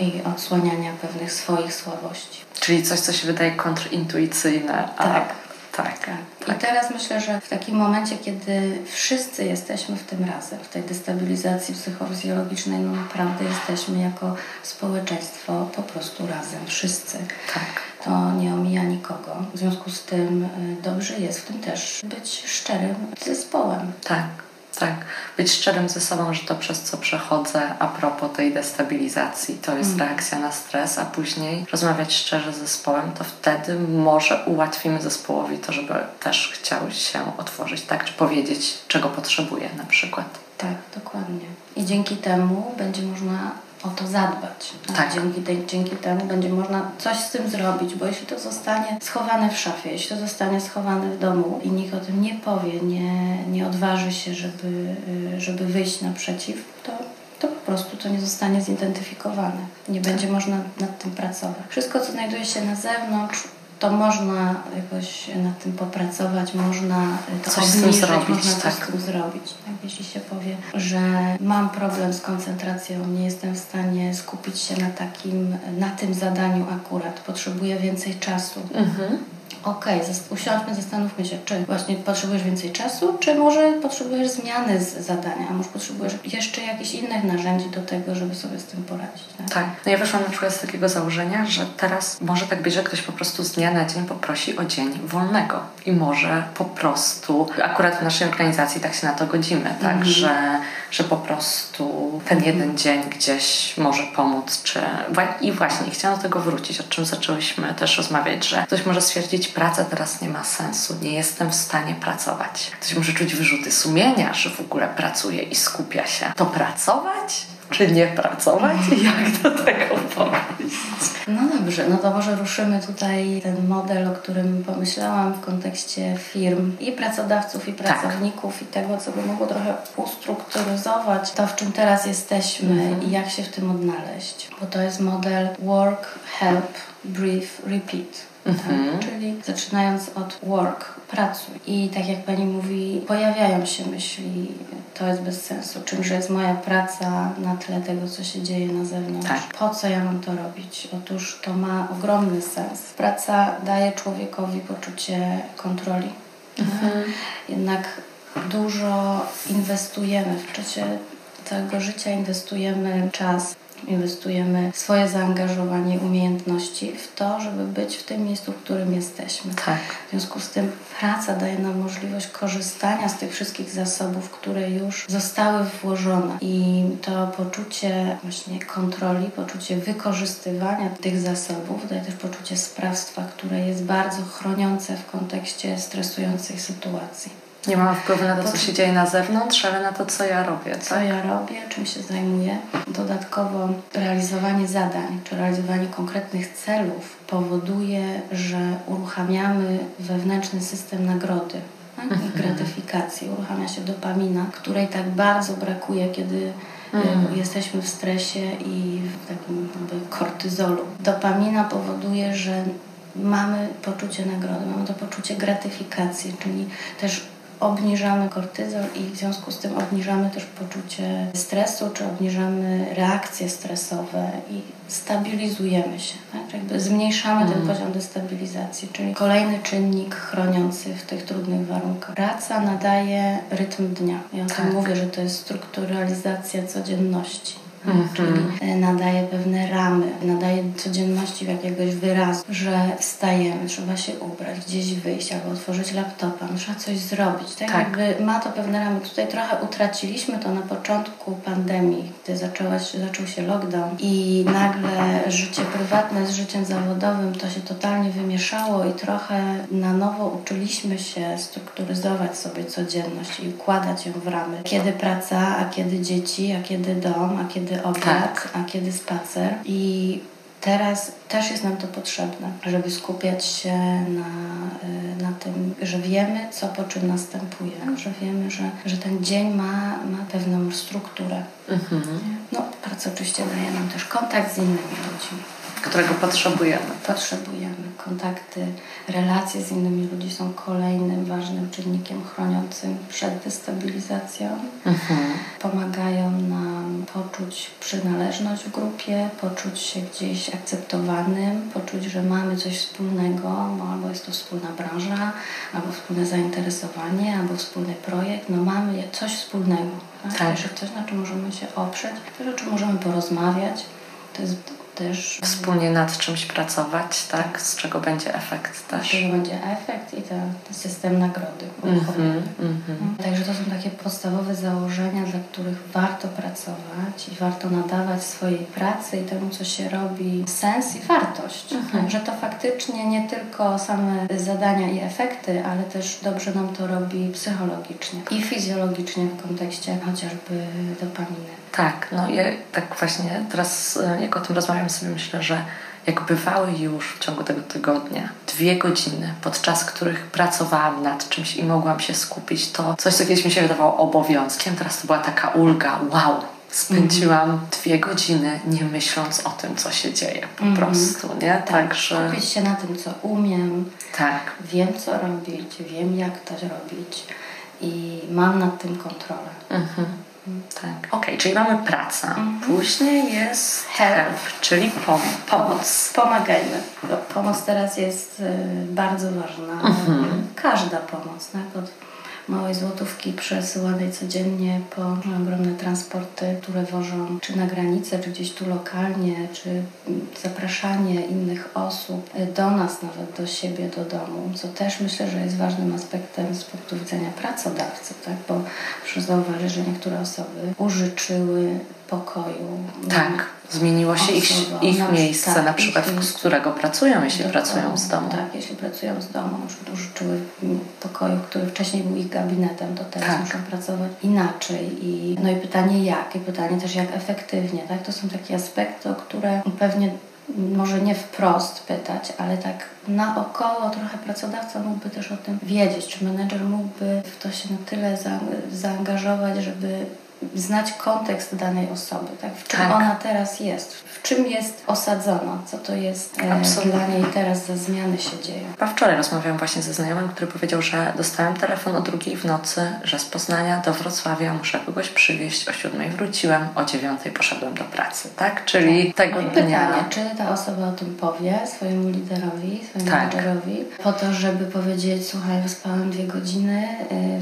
i odsłaniania pewnych swoich słabości. Czyli coś, co się wydaje kontrintuicyjne, a tak. Tak, tak. I teraz myślę, że w takim momencie, kiedy wszyscy jesteśmy w tym razem, w tej destabilizacji psychofizjologicznej, no naprawdę jesteśmy jako społeczeństwo po prostu razem, wszyscy. Tak. To nie omija nikogo. W związku z tym y, dobrze jest w tym też być szczerym zespołem. Tak. Tak, być szczerym ze sobą, że to przez co przechodzę a propos tej destabilizacji, to jest mm. reakcja na stres, a później rozmawiać szczerze z zespołem, to wtedy może ułatwimy zespołowi to, żeby też chciał się otworzyć, tak? Czy powiedzieć, czego potrzebuje na przykład. Tak, dokładnie. I dzięki temu będzie można o to zadbać. Tak. Dzięki, dzięki temu będzie można coś z tym zrobić, bo jeśli to zostanie schowane w szafie, jeśli to zostanie schowane w domu i nikt o tym nie powie, nie, nie odważy się, żeby, y, żeby wyjść naprzeciw, to to po prostu to nie zostanie zidentyfikowane. Nie będzie można nad tym pracować. Wszystko, co znajduje się na zewnątrz, to można jakoś nad tym popracować, można to coś obniżyć, zrobić, można tak. coś z tym zrobić. Tak? Jeśli się powie, że mam problem z koncentracją, nie jestem w stanie skupić się na takim, na tym zadaniu akurat, potrzebuję więcej czasu. Mhm okej, okay, usiądźmy, zastanówmy się, czy właśnie potrzebujesz więcej czasu, czy może potrzebujesz zmiany z zadania, a może potrzebujesz jeszcze jakichś innych narzędzi do tego, żeby sobie z tym poradzić. Tak? tak. No ja wyszłam na przykład z takiego założenia, że teraz może tak być, że ktoś po prostu z dnia na dzień poprosi o dzień wolnego i może po prostu, akurat w naszej organizacji tak się na to godzimy, tak, mhm. że, że po prostu ten jeden dzień gdzieś może pomóc, czy i właśnie chciałam do tego wrócić, o czym zaczęłyśmy też rozmawiać, że ktoś może stwierdzić, praca teraz nie ma sensu, nie jestem w stanie pracować. Ktoś może czuć wyrzuty sumienia, że w ogóle pracuje i skupia się. To pracować? Czy nie pracować? Jak do tego podejść? No dobrze, no to może ruszymy tutaj ten model, o którym pomyślałam w kontekście firm i pracodawców, i tak. pracowników tak. i tego, co by mogło trochę ustrukturyzować to, w czym teraz jesteśmy mhm. i jak się w tym odnaleźć. Bo to jest model work, help, brief, repeat. Mhm. Tak? Czyli zaczynając od work, pracuj. I tak jak pani mówi, pojawiają się myśli, to jest bez sensu. Czymże jest moja praca na tle tego, co się dzieje na zewnątrz? Tak. Po co ja mam to robić? Otóż to ma ogromny sens. Praca daje człowiekowi poczucie kontroli. Mhm. Jednak dużo inwestujemy w czasie całego życia, inwestujemy czas inwestujemy swoje zaangażowanie, umiejętności w to, żeby być w tym miejscu, w którym jesteśmy. Tak. W związku z tym praca daje nam możliwość korzystania z tych wszystkich zasobów, które już zostały włożone i to poczucie właśnie kontroli, poczucie wykorzystywania tych zasobów daje też poczucie sprawstwa, które jest bardzo chroniące w kontekście stresującej sytuacji. Nie mam wpływu na to, co się dzieje na zewnątrz, ale na to, co ja robię. Co tak? ja robię, czym się zajmuję. Dodatkowo realizowanie zadań, czy realizowanie konkretnych celów powoduje, że uruchamiamy wewnętrzny system nagrody tak? i mhm. gratyfikacji. Uruchamia się dopamina, której tak bardzo brakuje, kiedy mhm. jesteśmy w stresie i w takim jakby kortyzolu. Dopamina powoduje, że mamy poczucie nagrody, mamy to poczucie gratyfikacji, czyli też obniżamy kortyzol i w związku z tym obniżamy też poczucie stresu, czy obniżamy reakcje stresowe i stabilizujemy się. Tak? Jakby zmniejszamy mm. ten mhm. poziom destabilizacji, czyli kolejny czynnik chroniący w tych trudnych warunkach. Praca nadaje rytm dnia. Ja o tak. tym mówię, że to jest strukturalizacja codzienności mm czyli e, nadaje pewne ramy, nadaje codzienności jakiegoś wyrazu, że wstajemy, trzeba się ubrać, gdzieś wyjść albo otworzyć laptopa, trzeba coś zrobić. Tak? tak. Jakby ma to pewne ramy. Tutaj trochę utraciliśmy to na początku pandemii, gdy zaczęła, zaczął się lockdown i nagle życie prywatne z życiem zawodowym to się totalnie wymieszało i trochę na nowo uczyliśmy się strukturyzować sobie codzienność i układać ją w ramy. Kiedy praca, a kiedy dzieci, a kiedy dom, a kiedy obiad, tak. a kiedy spacer. I teraz też jest nam to potrzebne, żeby skupiać się na, y, na tym, że wiemy, co po czym następuje, że wiemy, że, że ten dzień ma, ma pewną strukturę. Mhm. No, praca oczywiście daje nam też kontakt z innymi ludźmi którego potrzebujemy. Potrzebujemy. Kontakty, relacje z innymi ludźmi są kolejnym ważnym czynnikiem chroniącym przed destabilizacją. Mhm. Pomagają nam poczuć przynależność w grupie, poczuć się gdzieś akceptowanym, poczuć, że mamy coś wspólnego, no, albo jest to wspólna branża, albo wspólne zainteresowanie, albo wspólny projekt. No mamy coś wspólnego. Tak? tak. Że coś, na czym możemy się oprzeć, coś, o czym możemy porozmawiać. To jest też wspólnie nad czymś pracować, tak? Z czego będzie efekt też. Z czego będzie efekt i ten, system nagrody. Mm -hmm, mm -hmm. Także to są takie podstawowe założenia, dla których warto pracować i warto nadawać swojej pracy i temu, co się robi, sens i wartość. -hmm. Że to faktycznie nie tylko same zadania i efekty, ale też dobrze nam to robi psychologicznie i fizjologicznie w kontekście chociażby dopaminy. Tak, no ja tak właśnie teraz jak o tym rozmawiam sobie myślę, że jak bywały już w ciągu tego tygodnia dwie godziny, podczas których pracowałam nad czymś i mogłam się skupić, to coś, co kiedyś mi się wydawało obowiązkiem, teraz to była taka ulga, wow, spędziłam mm dwie godziny nie myśląc o tym, co się dzieje po mm prostu, nie? Tak, Także... Skupić się na tym, co umiem, tak. wiem, co robić, wiem, jak to robić i mam nad tym kontrolę. Mm -hmm. Tak. Ok, czyli mamy pracę. Mhm. Później jest help, czyli pom pomoc. Pomagajmy. Pomoc teraz jest y, bardzo ważna. Mhm. Każda pomoc, tak? Od małej złotówki przesyłanej codziennie po ogromne transporty, które wożą czy na granicę, czy gdzieś tu lokalnie, czy zapraszanie innych osób do nas, nawet do siebie, do domu, co też myślę, że jest ważnym aspektem z punktu widzenia pracodawcy, tak? bo proszę zauważyć, że niektóre osoby użyczyły pokoju. Tak, zmieniło się ich, ich miejsce, tak, na przykład, z którego pracują, jeśli pracują z domu. Tak, jeśli pracują z domu, przykład użyczyły pokoju, który wcześniej był ich gabinetem, to teraz tak. muszą pracować inaczej. I, no i pytanie jak, i pytanie też jak efektywnie, tak? To są takie aspekty, o które pewnie może nie wprost pytać, ale tak naokoło trochę pracodawca mógłby też o tym wiedzieć, czy menedżer mógłby w to się na tyle za, zaangażować, żeby znać kontekst danej osoby, tak? w czym tak. ona teraz jest, czym jest osadzona, co to jest e, Absolutnie. dla niej teraz za zmiany się dzieją. Chyba wczoraj rozmawiałam właśnie ze znajomym, który powiedział, że dostałem telefon o drugiej w nocy, że z Poznania do Wrocławia muszę kogoś przywieźć, o siódmej wróciłem, o dziewiątej poszedłem do pracy, tak? Czyli tak. tego no dnia... Pytanie, czy ta osoba o tym powie swojemu liderowi, swojemu tak. menedżerowi, po to, żeby powiedzieć, słuchaj, wyspałem dwie godziny,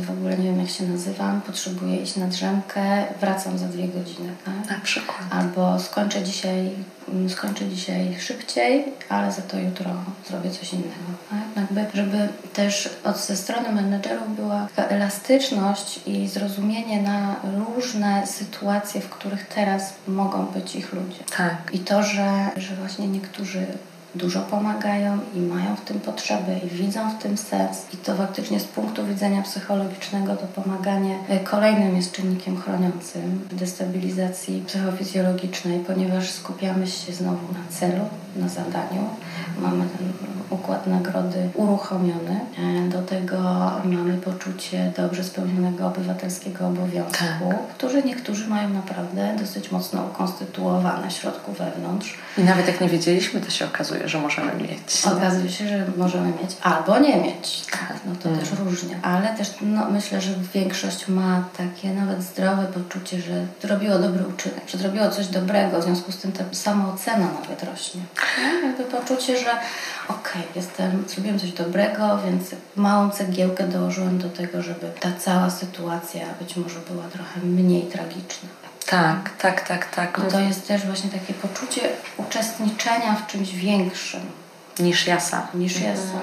y, w ogóle nie wiem jak się nazywam, potrzebuję iść na drzemkę, wracam za dwie godziny. Tak? Na przykład. Albo skończę dzisiaj, skończę dzisiaj szybciej, ale za to jutro zrobię coś innego. Tak? Jakby, żeby też od ze strony menedżerów była taka elastyczność i zrozumienie na różne sytuacje, w których teraz mogą być ich ludzie. Tak. I to, że, że właśnie niektórzy dużo pomagają i mają w tym potrzeby i widzą w tym sens. I to faktycznie z punktu widzenia psychologicznego to pomaganie e, kolejnym jest czynnikiem chroniącym w destabilizacji psychofizjologicznej, ponieważ skupiamy się znowu na celu, na zadaniu. Mamy ten układ nagrody uruchomiony. E, do tego mamy poczucie dobrze spełnionego obywatelskiego obowiązku, Tak. który niektórzy mają naprawdę dosyć mocno ukonstytuowane w środku wewnątrz. I nawet jak nie wiedzieliśmy, to się okazuje, że możemy mieć. Okazuje się, że możemy mieć albo nie mieć. Tak. No to też różnie. Ale też no, myślę, że większość ma takie nawet zdrowe poczucie, że zrobiło dobry uczynek, że zrobiło coś dobrego, w związku z tym ta samoocena nawet rośnie. No, jakby poczucie, że okej, jestem, zrobiłem coś dobrego, więc małą cegiełkę dołożyłem do tego, żeby ta cała sytuacja być może była trochę mniej tragiczna. Tak, tak, tak, tak. I to jest też właśnie takie poczucie uczestniczenia w czymś większym Niż ja sam. niż ja sam.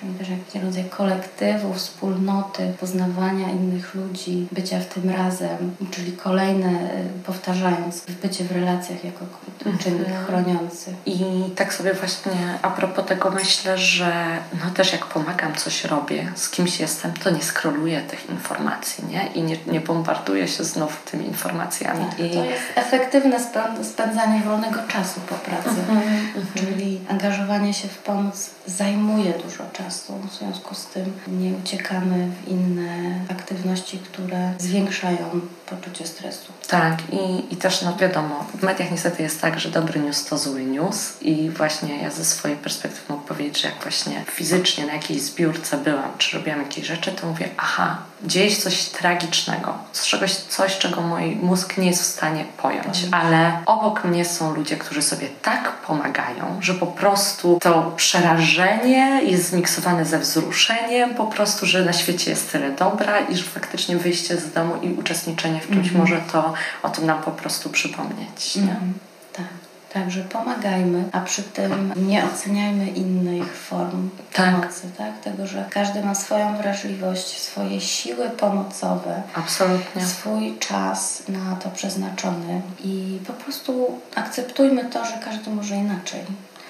Czyli też jakiś rodzaj kolektywu, wspólnoty, poznawania innych ludzi, bycia w tym razem, czyli kolejne, y, powtarzając, bycie w relacjach jako czynnik chroniący. I tak sobie właśnie a propos tego myślę, że no też jak pomagam, coś robię, z kimś jestem, to nie skroluję tych informacji, nie? I nie, nie bombarduję się znów tymi informacjami. Tak, I to jest efektywne spę- spędzanie wolnego czasu po pracy. Czyli angażowanie się w pomoc zajmuje dużo czasu. W związku z tym nie uciekamy w inne aktywności, które zwiększają poczucie stresu. tak, i, i też no wiadomo, w mediach niestety jest tak, że dobry news to zły news i właśnie ja ze swojej perspektywy mogę powiedzieć, że jak właśnie fizycznie na jakiejś zbiórce byłam, czy robiłam jakieś rzeczy, to mówię, aha, dzieje się coś tragicznego, z czegoś, coś, czego mój mózg nie jest w stanie pojąć, ale obok mnie są ludzie, którzy sobie tak pomagają, że po prostu to przerażenie jest zmiksowane ze wzruszeniem, po prostu, że na świecie jest tyle dobra i że faktycznie wyjście z domu i uczestniczenie w czymś może to o tym nam po prostu przypomnieć. Nie? Mhm. Tak. Także pomagajmy, a przy tym nie oceniajmy innych form Tak. pomocy, tak? Tego, że każdy ma swoją wrażliwość, swoje siły pomocowe, Absolutnie. swój czas na to przeznaczony i po prostu akceptujmy to, że każdy może inaczej.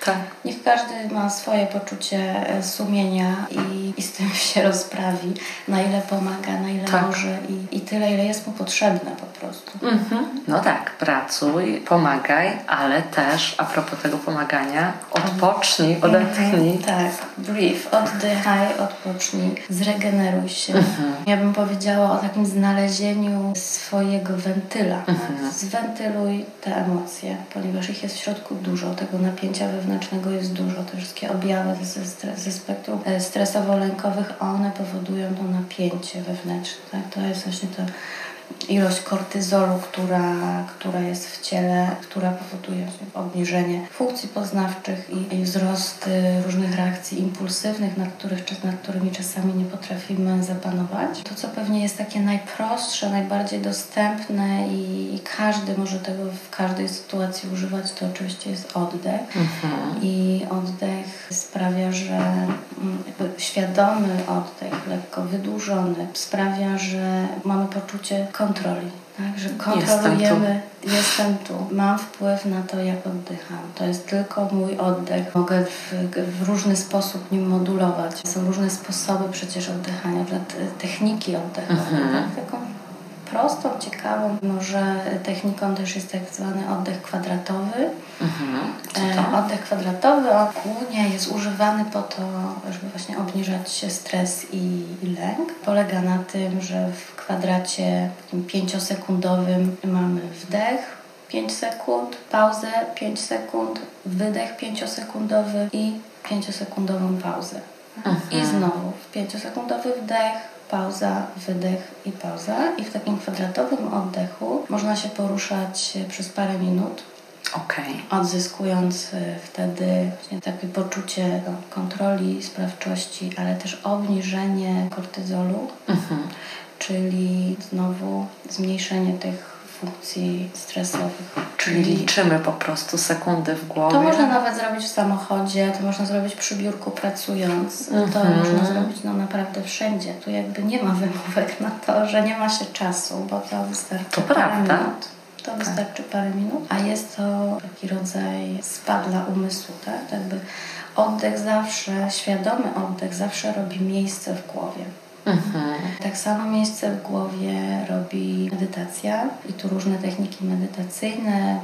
Tak. Niech każdy ma swoje poczucie e, sumienia i, i z tym się rozprawi, na ile pomaga, na ile Tak. może i, i tyle, ile jest mu potrzebne po prostu. Mhm. No tak, pracuj, pomagaj, ale też a propos tego pomagania, odpocznij, odetchnij. Tak, brief, oddychaj, odpocznij, zregeneruj się. Mhm. Ja bym powiedziała o takim znalezieniu swojego wentyla. Mhm. Zwentyluj te emocje, ponieważ ich jest w środku dużo, tego napięcia wewnętrznego jest dużo, te wszystkie objawy ze, ze spektrum e, stresowo-lękowych, one powodują to napięcie wewnętrzne. Tak? To jest właśnie to ilość kortyzolu, która, która jest w ciele, która powoduje obniżenie funkcji poznawczych i, wzrost y, różnych reakcji impulsywnych, nad, których, nad którymi czasami nie potrafimy zapanować. To, co pewnie jest takie najprostsze, najbardziej dostępne i, i każdy może tego w każdej sytuacji używać, to oczywiście jest oddech. I oddech sprawia, że mm, świadomy oddech, lekko wydłużony, sprawia, że mamy poczucie kontroli. Tak? Że kontrolujemy, jestem tu. mam wpływ na to, jak oddycham. To jest tylko mój oddech. Mogę w, w różny sposób nim modulować. Są różne sposoby przecież oddychania, techniki oddechowe. Tak? Prostą, ciekawą może techniką też jest tak zwany oddech kwadratowy. Mhm. E? Oddech kwadratowy on głównie jest używany po to, żeby właśnie obniżać stres i, lęk. Polega na tym, że w kwadracie takim pięciosekundowym mamy wdech 5 sekund, pauzę 5 sekund, wydech 5-sekundowy i 5-sekundową pauzę. I znowu w 5-sekundowy wdech, pauza, wydech i pauza. I w takim kwadratowym oddechu można się poruszać przez parę minut Okej. odzyskując y, wtedy takie poczucie kontroli, sprawczości, ale też obniżenie kortyzolu. Mhm. czyli znowu zmniejszenie tych funkcji stresowych. Czyli liczymy po prostu sekundy w głowie. To można nawet zrobić w samochodzie, to można zrobić przy biurku pracując, to Mhm. można zrobić no naprawdę wszędzie. Tu jakby nie ma wymówek na to, że nie ma się czasu, bo to wystarczy To parę prawda. minut. To wystarczy parę minut, a jest to taki rodzaj spa dla umysłu, tak? To jakby oddech zawsze, świadomy oddech zawsze robi miejsce w głowie. Mhm. Tak samo miejsce w głowie robi medytacja i tu różne techniki medytacyjne.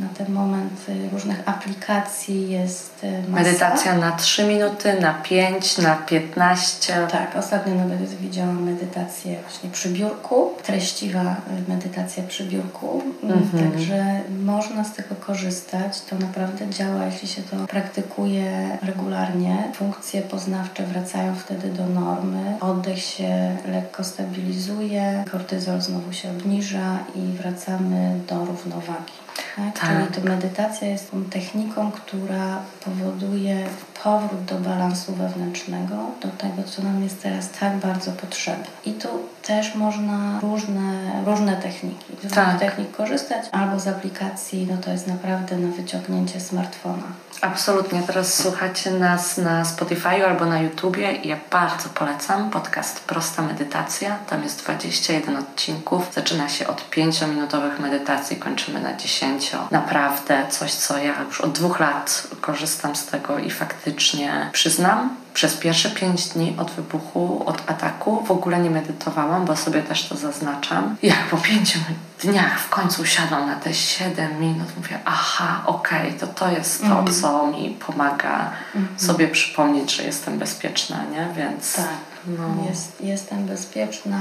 Na ten moment różnych aplikacji jest y, masa. Medytacja na 3 minuty, na 5, na 15. Tak, ostatnio nawet widziałam medytację właśnie przy biurku, treściwa y, medytacja przy biurku, Mhm. także można z tego korzystać. To naprawdę działa, jeśli się to praktykuje regularnie. Funkcje poznawcze wracają wtedy do normy, oddech się lekko stabilizuje, kortyzol znowu się obniża i wracamy do równowagi. Tak? Tak. Czyli to medytacja jest tą techniką, która powoduje powrót do balansu wewnętrznego, do tego, co nam jest teraz tak bardzo potrzebne. I tu też można różne, różne techniki, z różnych Tak. technik korzystać, albo z aplikacji, no to jest naprawdę na wyciągnięcie smartfona. Absolutnie. Teraz słuchacie nas na Spotify albo na YouTubie i ja bardzo polecam podcast Prosta Medytacja. Tam jest 21 odcinków. Zaczyna się od 5-minutowych medytacji, kończymy na 10. Naprawdę coś, co ja już od dwóch lat korzystam z tego i faktycznie przyznam, przez pierwsze 5 dni od wybuchu, od ataku w ogóle nie medytowałam, bo sobie też to zaznaczam. Jak po 5 dniach w końcu usiadłam na te 7 minut, mówię, aha, okej, to to jest to, Mhm. co mi pomaga sobie przypomnieć, że jestem bezpieczna, nie? Więc Tak. no. Jest, jestem bezpieczna,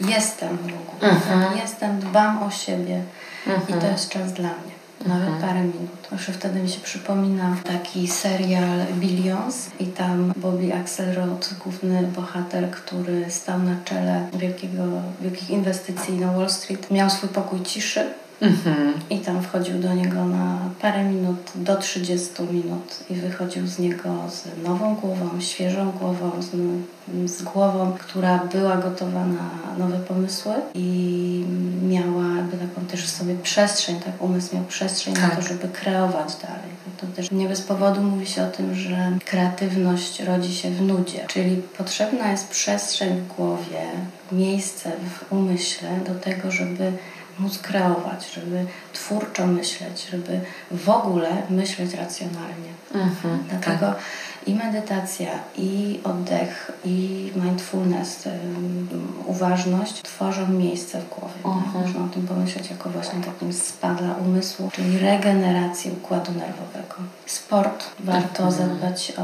jestem w ogóle. Mhm. Jestem, dbam o siebie i to Mhm. jest czas dla mnie. Nawet parę minut. Zawsze wtedy mi się przypomina taki serial Billions i tam Bobby Axelrod, główny bohater, który stał na czele wielkiego, wielkich inwestycji na Wall Street, miał swój pokój ciszy Mhm. i tam wchodził do niego na parę minut, do 30 minut i wychodził z niego z nową głową, świeżą głową, z, z głową, która była gotowa na nowe pomysły i miała jakby taką też sobie przestrzeń, tak umysł miał przestrzeń na Tak. to, żeby kreować dalej. To też nie bez powodu mówi się o tym, że kreatywność rodzi się w nudzie, czyli potrzebna jest przestrzeń w głowie, miejsce w umyśle do tego, żeby móc kreować, żeby twórczo myśleć, żeby w ogóle myśleć racjonalnie. Mhm. Dlatego Tak. I medytacja, i oddech, i mindfulness, uważność tworzą miejsce w głowie. tak? Mhm. Można o tym pomyśleć jako właśnie takim spa dla umysłu, czyli regeneracji układu nerwowego. Sport, warto Mhm. zadbać o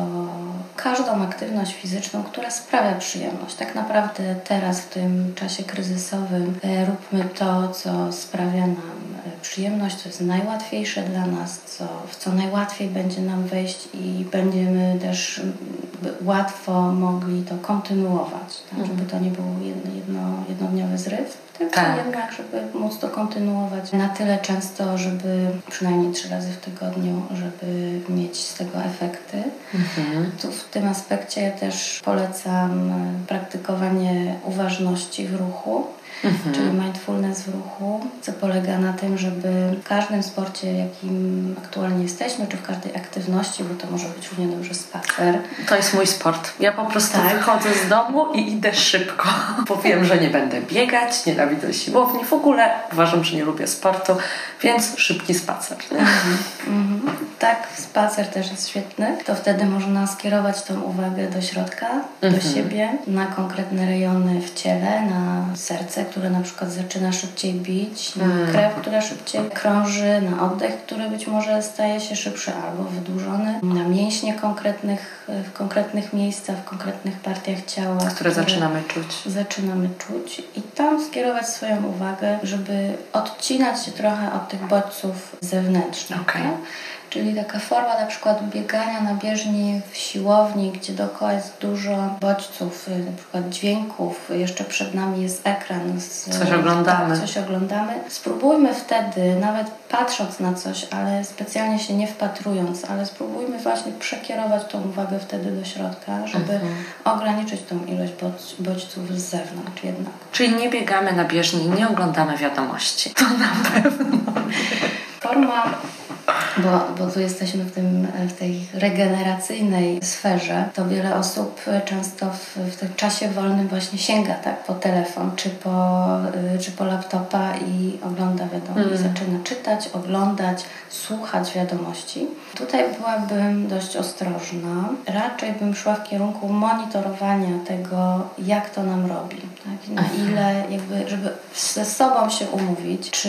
każdą aktywność fizyczną, która sprawia przyjemność. Tak naprawdę teraz w tym czasie kryzysowym e, róbmy to, co sprawia nam e, przyjemność, co jest najłatwiejsze dla nas, co, w co najłatwiej będzie nam wejść i będziemy też by- łatwo mogli to kontynuować, tak, żeby to nie był jedno, jedno, jednodniowy zryw, tylko Tak. jednak, żeby móc to kontynuować na tyle często, żeby przynajmniej trzy razy w tygodniu, żeby mieć z tego efekty. Mhm. Tu w tym aspekcie też polecam praktykowanie uważności w ruchu, Mhm. czyli mindfulness w ruchu, co polega na tym, żeby w każdym sporcie, jakim aktualnie jesteśmy, czy w każdej aktywności, bo to może być równie dobrze spacer, To jest mój sport. Ja po prostu Tak. wychodzę z domu i idę szybko. Bo wiem, że nie będę biegać, nienawidzę siłowni. W ogóle uważam, że nie lubię sportu, więc szybki spacer. Mhm. Tak, spacer też jest świetny. To wtedy można skierować tą uwagę do środka, do Mhm. siebie, na konkretne rejony w ciele, na serce, które na przykład zaczyna szybciej bić, na Mm. krew, która szybciej krąży, na oddech, który być może staje się szybszy albo wydłużony, na mięśnie konkretnych, w konkretnych miejscach, w konkretnych partiach ciała, Które zaczynamy czuć. zaczynamy czuć i tam skierować swoją uwagę, żeby odcinać się trochę od tych bodźców zewnętrznych. Okej. tak? Czyli taka forma na przykład biegania na bieżni w siłowni, gdzie dookoła jest dużo bodźców, y, na przykład dźwięków, jeszcze przed nami jest ekran. Z, coś oglądamy. Tak, coś oglądamy. Spróbujmy wtedy, nawet patrząc na coś, ale specjalnie się nie wpatrując, ale spróbujmy właśnie przekierować tą uwagę wtedy do środka, żeby mhm. ograniczyć tą ilość bodźców z zewnątrz jednak. Czyli nie biegamy na bieżni nie oglądamy wiadomości. To na pewno. Forma bo, bo tu jesteśmy w, tym, w tej regeneracyjnej sferze, to wiele osób często w, w tym czasie wolnym właśnie sięga tak, po telefon czy po, y, czy po laptopa i ogląda wiadomości, mm. zaczyna czytać, oglądać, słuchać wiadomości. Tutaj byłabym dość ostrożna. Raczej bym szła w kierunku monitorowania tego, jak to nam robi. Tak? Na ile, jakby, żeby ze sobą się umówić, czy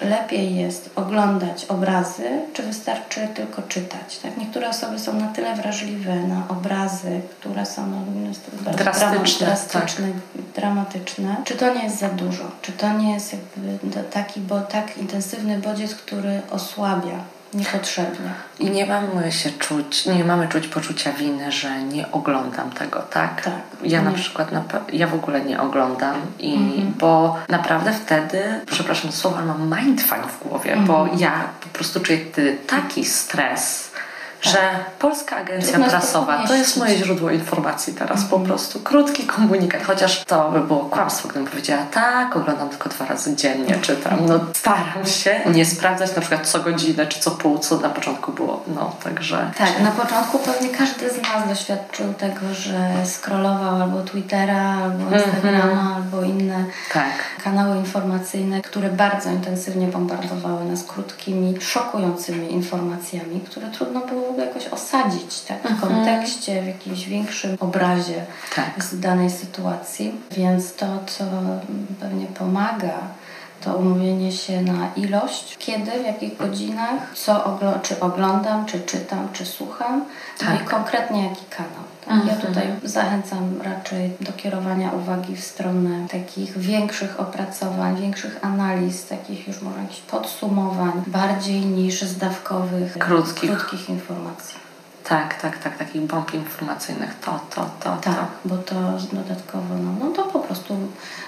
lepiej jest oglądać obrazy, czy wystarczy tylko czytać. Tak? Niektóre osoby są na tyle wrażliwe na obrazy, które są no, drastyczne, drastyczne tak. dramatyczne. Czy to nie jest za dużo? Czy to nie jest jakby taki, bo tak intensywny bodziec, który osłabia niepotrzebnie. I nie mamy się czuć, nie mamy czuć poczucia winy, że nie oglądam tego, tak? Tak. Ja na przykład, na, ja w ogóle nie oglądam, i, mhm. bo naprawdę wtedy, przepraszam słowa, mam mindfuck w głowie, mhm. bo ja po prostu czuję wtedy taki stres, że Polska Agencja Prasowa to jest moje źródło informacji teraz, po mhm. prostu krótki komunikat, chociaż to by było kłamstwo, gdybym powiedziała tak, oglądam tylko dwa razy dziennie, czytam, no staram się nie sprawdzać na przykład co godzinę, czy co pół, co na początku było, no także... Tak, na początku pewnie każdy z nas doświadczył tego, że scrollował albo Twittera, albo mhm. Instagrama, albo inne tak. kanały informacyjne, które bardzo intensywnie bombardowały nas krótkimi, szokującymi informacjami, które trudno było mogły jakoś osadzić tak, w mhm. kontekście, w jakimś większym obrazie tak. z danej sytuacji. Więc to, co pewnie pomaga, to umówienie się na ilość, kiedy, w jakich godzinach, co oglo czy oglądam, czy czytam, czy słucham tak. no i tak. konkretnie jaki kanał. Tak? Ja tutaj zachęcam raczej do kierowania uwagi w stronę takich większych opracowań, większych analiz, takich już może jakichś podsumowań, bardziej niż zdawkowych, krótkich, krótkich informacji. Tak, tak, tak, takich bomb informacyjnych. To, to, to. Tak, to. bo to dodatkowo, no, no to po prostu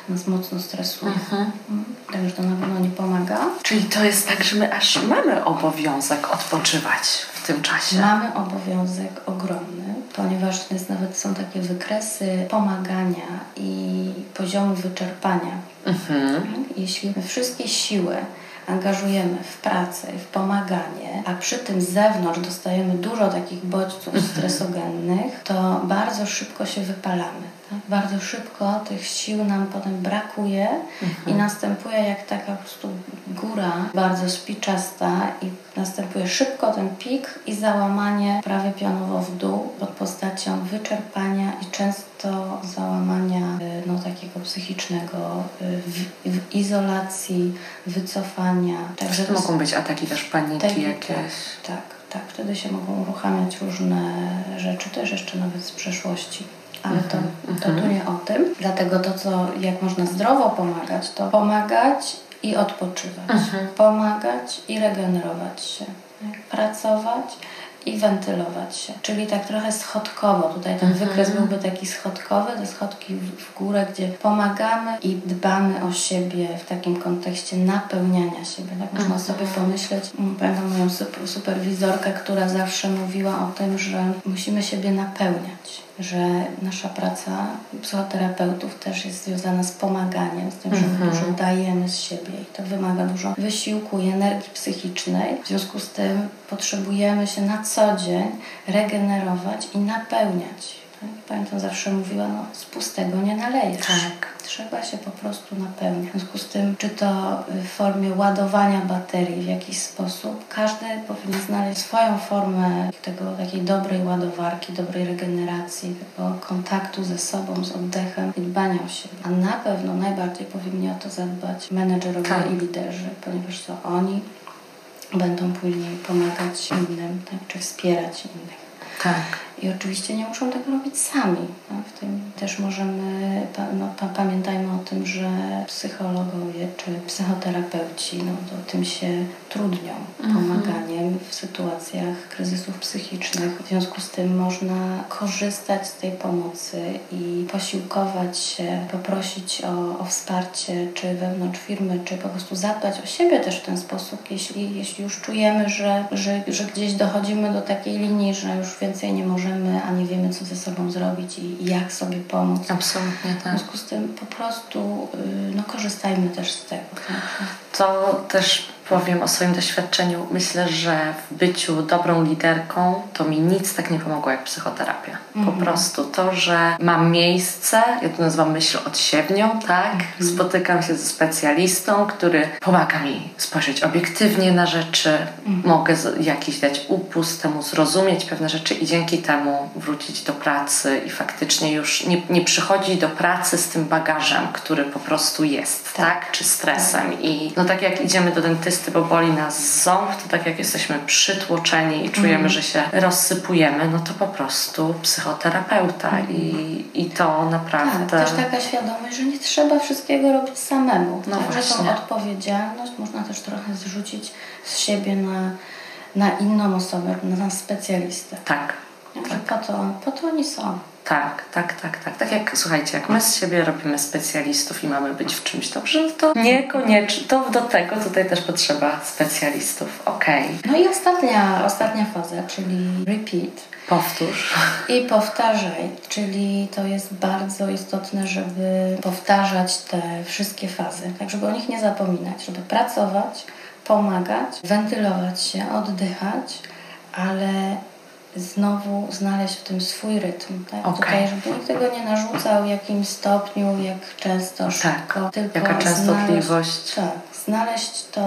nas mocno stresuje. Mhm. mhm. Także to na pewno nie pomaga. Czyli to jest tak, że my aż mamy obowiązek odpoczywać w tym czasie. Mamy obowiązek ogromny, ponieważ jest, nawet są takie wykresy pomagania i poziomu wyczerpania. Mhm. Jeśli my wszystkie siły angażujemy w pracę i w pomaganie, a przy tym z zewnątrz dostajemy dużo takich bodźców mhm. stresogennych, to bardzo szybko się wypalamy. Tak? Bardzo szybko tych sił nam potem brakuje mhm. i następuje jak taka po prostu góra bardzo spiczasta i następuje szybko ten pik i załamanie prawie pionowo w dół pod postacią wyczerpania i często załamania y, no, takiego psychicznego y, w, w izolacji, wycofania. Także to mogą być ataki też paniki jakieś. Tak, tak, tak. Wtedy się mogą uruchamiać różne rzeczy, też jeszcze nawet z przeszłości ale to, mhm, to tu mhm. nie o tym. Dlatego to, co, jak można zdrowo pomagać, to pomagać i odpoczywać. Mhm. Pomagać i regenerować się. Pracować i wentylować się. Czyli tak trochę schodkowo. Tutaj ten mhm. wykres byłby taki schodkowy, te schodki w górę, gdzie pomagamy i dbamy o siebie w takim kontekście napełniania siebie. Tak można mhm. sobie pomyśleć. Mm, pamiętam moją superwizorkę, która zawsze mówiła o tym, że musimy siebie napełniać że nasza praca psychoterapeutów też jest związana z pomaganiem, z tym, że my mhm. dużo dajemy z siebie i to wymaga dużo wysiłku i energii psychicznej. W związku z tym potrzebujemy się na co dzień regenerować i napełniać Pamiętam, zawsze mówiła, no z pustego nie nalejesz. Tak. Trzeba się po prostu napełniać. W związku z tym, czy to w formie ładowania baterii w jakiś sposób, każdy powinien znaleźć swoją formę tego takiej dobrej ładowarki, dobrej regeneracji, tego kontaktu ze sobą, z oddechem i dbania o siebie. A na pewno najbardziej powinni o to zadbać menedżerowie tak. i liderzy, ponieważ to oni będą później pomagać innym, tak, czy wspierać innych. Tak. I oczywiście nie muszą tego robić sami. No, w tym też możemy, no, pamiętajmy o tym, że psychologowie czy psychoterapeuci no, to tym się trudnią mhm. pomaganiem w sytuacjach kryzysów psychicznych. W związku z tym można korzystać z tej pomocy i posiłkować się, poprosić o, o wsparcie czy wewnątrz firmy, czy po prostu zadbać o siebie też w ten sposób, jeśli, jeśli już czujemy, że, że, że gdzieś dochodzimy do takiej linii, że już więcej nie możemy, a nie wiemy, co ze sobą zrobić i jak sobie pomóc. Absolutnie tak. W związku z tym po prostu y, no, korzystajmy też z tego. To też powiem o swoim doświadczeniu. Myślę, że w byciu dobrą liderką to mi nic tak nie pomogło jak psychoterapia. Po mhm. prostu to, że mam miejsce, ja to nazywam myśl odsiewnią, tak? Mhm. Spotykam się ze specjalistą, który pomaga mi spojrzeć obiektywnie na rzeczy, mhm. mogę jakiś dać upust temu, zrozumieć pewne rzeczy i dzięki temu wrócić do pracy i faktycznie już nie, nie przychodzi do pracy z tym bagażem, który po prostu jest, tak? tak? Czy stresem. Tak. I no tak jak idziemy do dentysty, bo boli nas ząb, to tak jak jesteśmy przytłoczeni i czujemy, mm. że się rozsypujemy, no to po prostu psychoterapeuta mm. i, i to naprawdę... Tak, też taka świadomość, że nie trzeba wszystkiego robić samemu. No tak, że tą odpowiedzialność można też trochę zrzucić z siebie na, na inną osobę, na specjalistę. Tak. Tak. Po, to, po to oni są. Tak, tak, tak, tak. Tak jak, słuchajcie, jak my z siebie robimy specjalistów i mamy być w czymś dobrze, to niekoniecznie, to do tego tutaj też potrzeba specjalistów. Okej. Okay. No i ostatnia, ostatnia faza, czyli repeat. Powtórz. I powtarzaj, czyli to jest bardzo istotne, żeby powtarzać te wszystkie fazy, tak żeby o nich nie zapominać, żeby pracować, pomagać, wentylować się, oddychać, ale znowu znaleźć w tym swój rytm. Tak? Okay. Tutaj, żeby nikt tego nie narzucał w jakim stopniu, jak często, tak. szybko. Tylko Jaka częstotliwość. Znaleźć, tak, znaleźć to,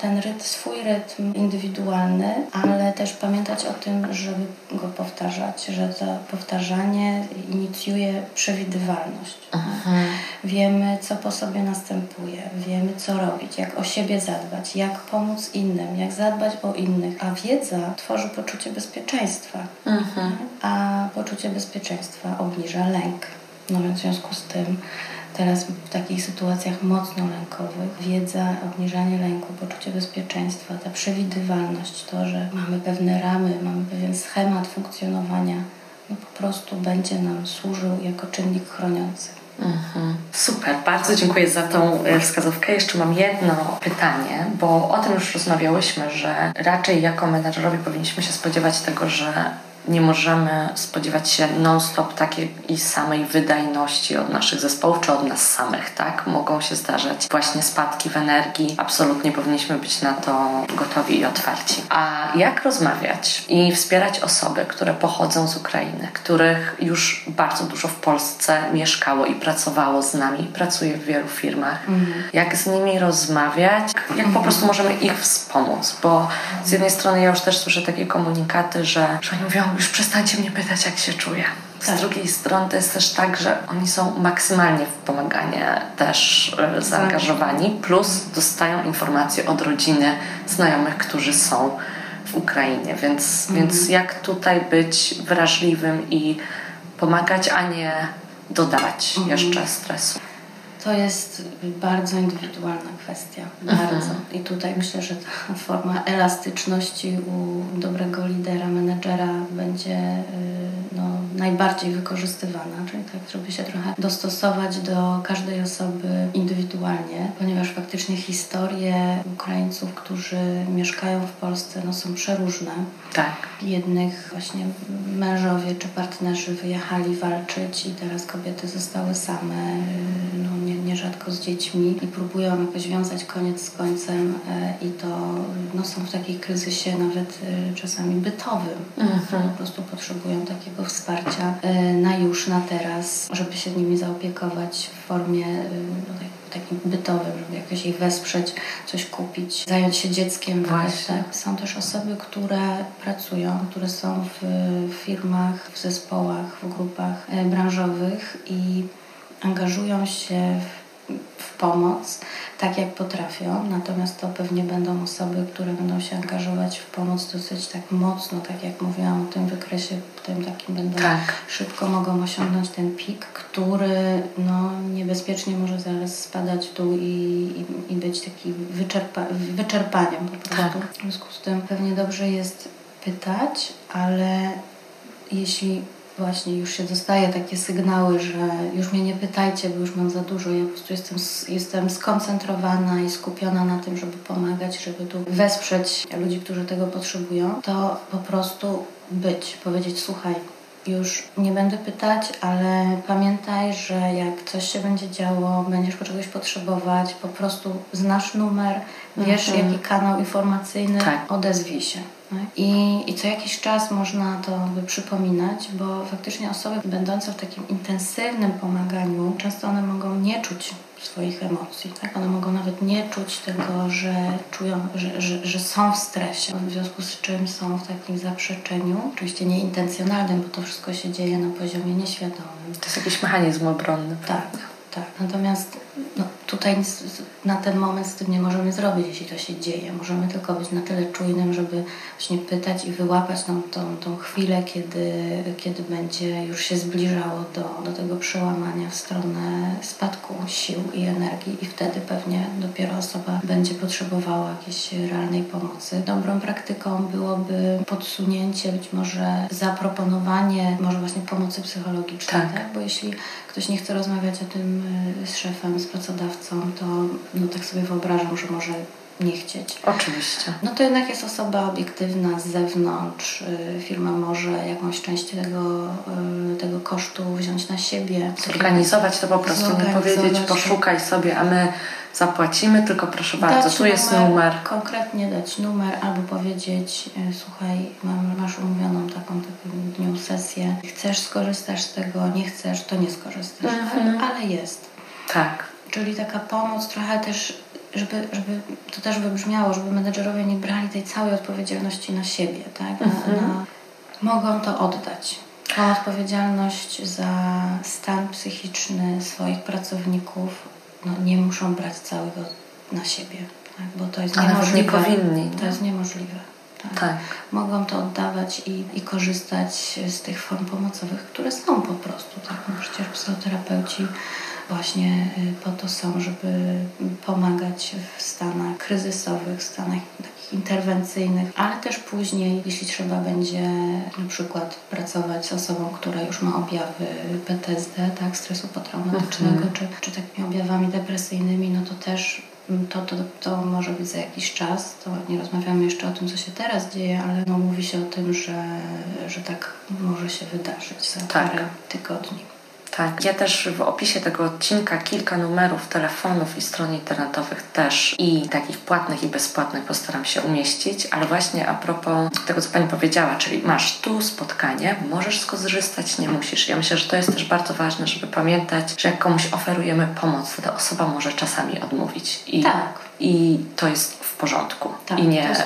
ten rytm, swój rytm indywidualny, ale też pamiętać o tym, żeby go powtarzać, że to powtarzanie inicjuje przewidywalność. Mhm. Wiemy, co po sobie następuje, wiemy, co robić, jak o siebie zadbać, jak pomóc innym, jak zadbać o innych, a wiedza tworzy poczucie bezpieczeństwa, mhm. a poczucie bezpieczeństwa obniża lęk. No więc w związku z tym teraz w takich sytuacjach mocno lękowych wiedza, obniżanie lęku, poczucie bezpieczeństwa, ta przewidywalność, to, że mamy pewne ramy, mamy pewien schemat funkcjonowania, no po prostu będzie nam służył jako czynnik chroniący. Mhm. Super, bardzo dziękuję za tą e, wskazówkę. Jeszcze mam jedno pytanie, bo o tym już rozmawiałyśmy, że raczej jako menedżerowie powinniśmy się spodziewać tego, że nie możemy spodziewać się non-stop takiej samej wydajności od naszych zespołów czy od nas samych, tak? Mogą się zdarzać właśnie spadki w energii. Absolutnie powinniśmy być na to gotowi i otwarci. A jak rozmawiać i wspierać osoby, które pochodzą z Ukrainy, których już bardzo dużo w Polsce mieszkało i pracowało z nami, pracuje w wielu firmach? Mhm. Jak z nimi rozmawiać? Jak po prostu możemy ich wspomóc? Bo z jednej strony ja już też słyszę takie komunikaty, że, że oni mówią, już przestańcie mnie pytać, jak się czuję. Z tak. drugiej strony to jest też tak, że oni są maksymalnie w pomaganie też e, zaangażowani, plus dostają informacje od rodziny, znajomych, którzy są w Ukrainie. Więc, mhm. więc jak tutaj być wrażliwym i pomagać, a nie dodawać mhm. jeszcze stresu. To jest bardzo indywidualna kwestia. Bardzo. Mhm. I tutaj myślę, że ta forma elastyczności u dobrego lidera, menedżera będzie y, najbardziej wykorzystywana, czyli tak, żeby się trochę dostosować do każdej osoby indywidualnie, ponieważ faktycznie historie Ukraińców, którzy mieszkają w Polsce, no, są przeróżne. Tak. Jednych właśnie mężowie czy partnerzy wyjechali walczyć i teraz kobiety zostały same, no, nie, nierzadko z dziećmi i próbują jakoś wiązać koniec z końcem e, i to no, są w takiej kryzysie nawet e, czasami bytowym. Mhm. Po prostu potrzebują takiego wsparcia e, na już, na teraz, żeby się nimi zaopiekować w formie no, tak, takim bytowym, żeby jakoś ich wesprzeć, coś kupić, zająć się dzieckiem. Właśnie. Tak. Są też osoby, które pracują, które są w firmach, w zespołach, w grupach branżowych i angażują się w pomoc tak, jak potrafią, natomiast to pewnie będą osoby, które będą się angażować w pomoc dosyć tak mocno, tak jak mówiłam o tym wykresie, tym takim będą Tak. szybko mogą osiągnąć ten pik, który no, niebezpiecznie może zaraz spadać w dół i, i, i być taki wyczerpa, wyczerpaniem po prostu. Tak. W związku z tym pewnie dobrze jest pytać, ale jeśli właśnie już się dostaje takie sygnały, że już mnie nie pytajcie, bo już mam za dużo, ja po prostu jestem, jestem skoncentrowana i skupiona na tym, żeby pomagać, żeby tu wesprzeć ludzi, którzy tego potrzebują, to po prostu być, powiedzieć słuchaj, już nie będę pytać, ale pamiętaj, że jak coś się będzie działo, będziesz po czegoś potrzebować, po prostu znasz numer, wiesz Mhm. jaki kanał informacyjny, Tak. odezwij się. I, I co jakiś czas można to przypominać, bo faktycznie osoby będące w takim intensywnym pomaganiu, często one mogą nie czuć swoich emocji. Tak? One mogą nawet nie czuć tego, że czują, że, że, że są w stresie, w związku z czym są w takim zaprzeczeniu, oczywiście nieintencjonalnym, bo to wszystko się dzieje na poziomie nieświadomym. To jest jakiś mechanizm obronny. Tak, tak. Natomiast no, tutaj nic na ten moment z tym nie możemy zrobić, jeśli to się dzieje. Możemy tylko być na tyle czujnym, żeby właśnie pytać i wyłapać tą, tą, tą chwilę, kiedy, kiedy będzie już się zbliżało do, do tego przełamania w stronę spadku sił i energii i wtedy pewnie dopiero osoba będzie potrzebowała jakiejś realnej pomocy. Dobrą praktyką byłoby podsunięcie, być może zaproponowanie może właśnie pomocy psychologicznej, Tak. tak? Bo jeśli ktoś nie chce rozmawiać o tym y, z szefem, z pracodawcą, to no, tak sobie wyobrażam, że może nie chcieć. Oczywiście. No to jednak jest osoba obiektywna z zewnątrz. y, Firma może jakąś część tego, y, tego kosztu wziąć na siebie. Zorganizować to po prostu, nie powiedzieć poszukaj sobie, a my zapłacimy, tylko proszę bardzo, tu jest numer. Konkretnie dać numer albo powiedzieć, e, słuchaj, mam, masz umówioną taką taką dniu sesję, chcesz skorzystać z tego, nie chcesz, to nie skorzystasz, Mhm. tak? ale jest. Tak. Czyli taka pomoc trochę też, żeby, żeby to też wybrzmiało, żeby menedżerowie nie brali tej całej odpowiedzialności na siebie, tak? Na, Mhm. na, mogą to oddać. Tą odpowiedzialność za stan psychiczny swoich pracowników no, nie muszą brać całego na siebie, tak? bo to jest Ale nawet nie niemożliwe. powinni. To jest niemożliwe. Tak. Tak. Mogą to oddawać i, i korzystać z tych form pomocowych, które są po prostu. Tak? No przecież psychoterapeuci właśnie y, po to są, żeby pomagać w stanach kryzysowych, stanach takich interwencyjnych, ale też później, jeśli trzeba będzie na przykład pracować z osobą, która już ma objawy PTSD, tak, stresu potraumatycznego, Mhm. czy, czy takimi objawami depresyjnymi, no to też mm, to, to, to może być za jakiś czas. To nie rozmawiamy jeszcze o tym, co się teraz dzieje, ale no, mówi się o tym, że, że tak może się wydarzyć za Tak. parę tygodni. Tak. Ja też w opisie tego odcinka kilka numerów telefonów i stron internetowych też i takich płatnych i bezpłatnych postaram się umieścić, ale właśnie a propos tego, co Pani powiedziała, czyli masz tu spotkanie, możesz skorzystać, nie musisz. Ja myślę, że to jest też bardzo ważne, żeby pamiętać, że jak komuś oferujemy pomoc, to ta osoba może czasami odmówić i, Tak. i to jest porządku. Tak, I nie,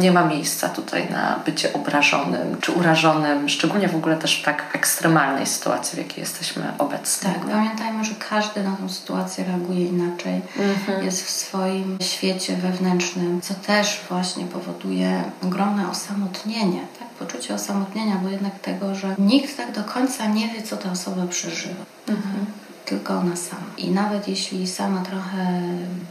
nie ma miejsca tutaj na bycie obrażonym czy urażonym, szczególnie w ogóle też w tak ekstremalnej sytuacji, w jakiej jesteśmy obecni. Tak, pamiętajmy, że każdy na tą sytuację reaguje inaczej. Mhm. Jest w swoim świecie wewnętrznym, co też właśnie powoduje ogromne osamotnienie, tak? poczucie osamotnienia, bo jednak tego, że nikt tak do końca nie wie, co ta osoba przeżywa. Mhm. Tylko ona sama. I nawet jeśli sama trochę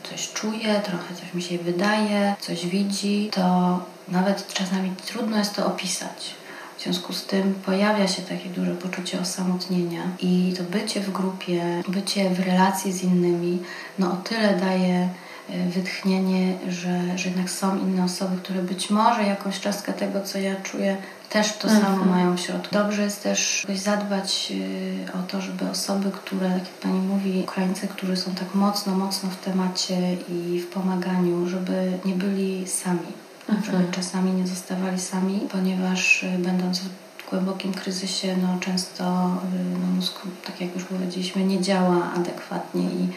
coś czuje, trochę coś mi się wydaje, coś widzi, to nawet czasami trudno jest to opisać. W związku z tym pojawia się takie duże poczucie osamotnienia i to bycie w grupie, bycie w relacji z innymi, no o tyle daje e, wytchnienie, że, że jednak są inne osoby, które być może jakąś cząstkę tego, co ja czuję, też to samo Mhm. mają w środku. Dobrze jest też zadbać y, o to, żeby osoby, które, tak jak Pani mówi, Ukraińcy, którzy są tak mocno, mocno w temacie i w pomaganiu, żeby nie byli sami. Żeby Mhm. czasami nie zostawali sami, ponieważ y, będąc w głębokim kryzysie, no często y, no, mózg, tak jak już powiedzieliśmy, nie działa adekwatnie i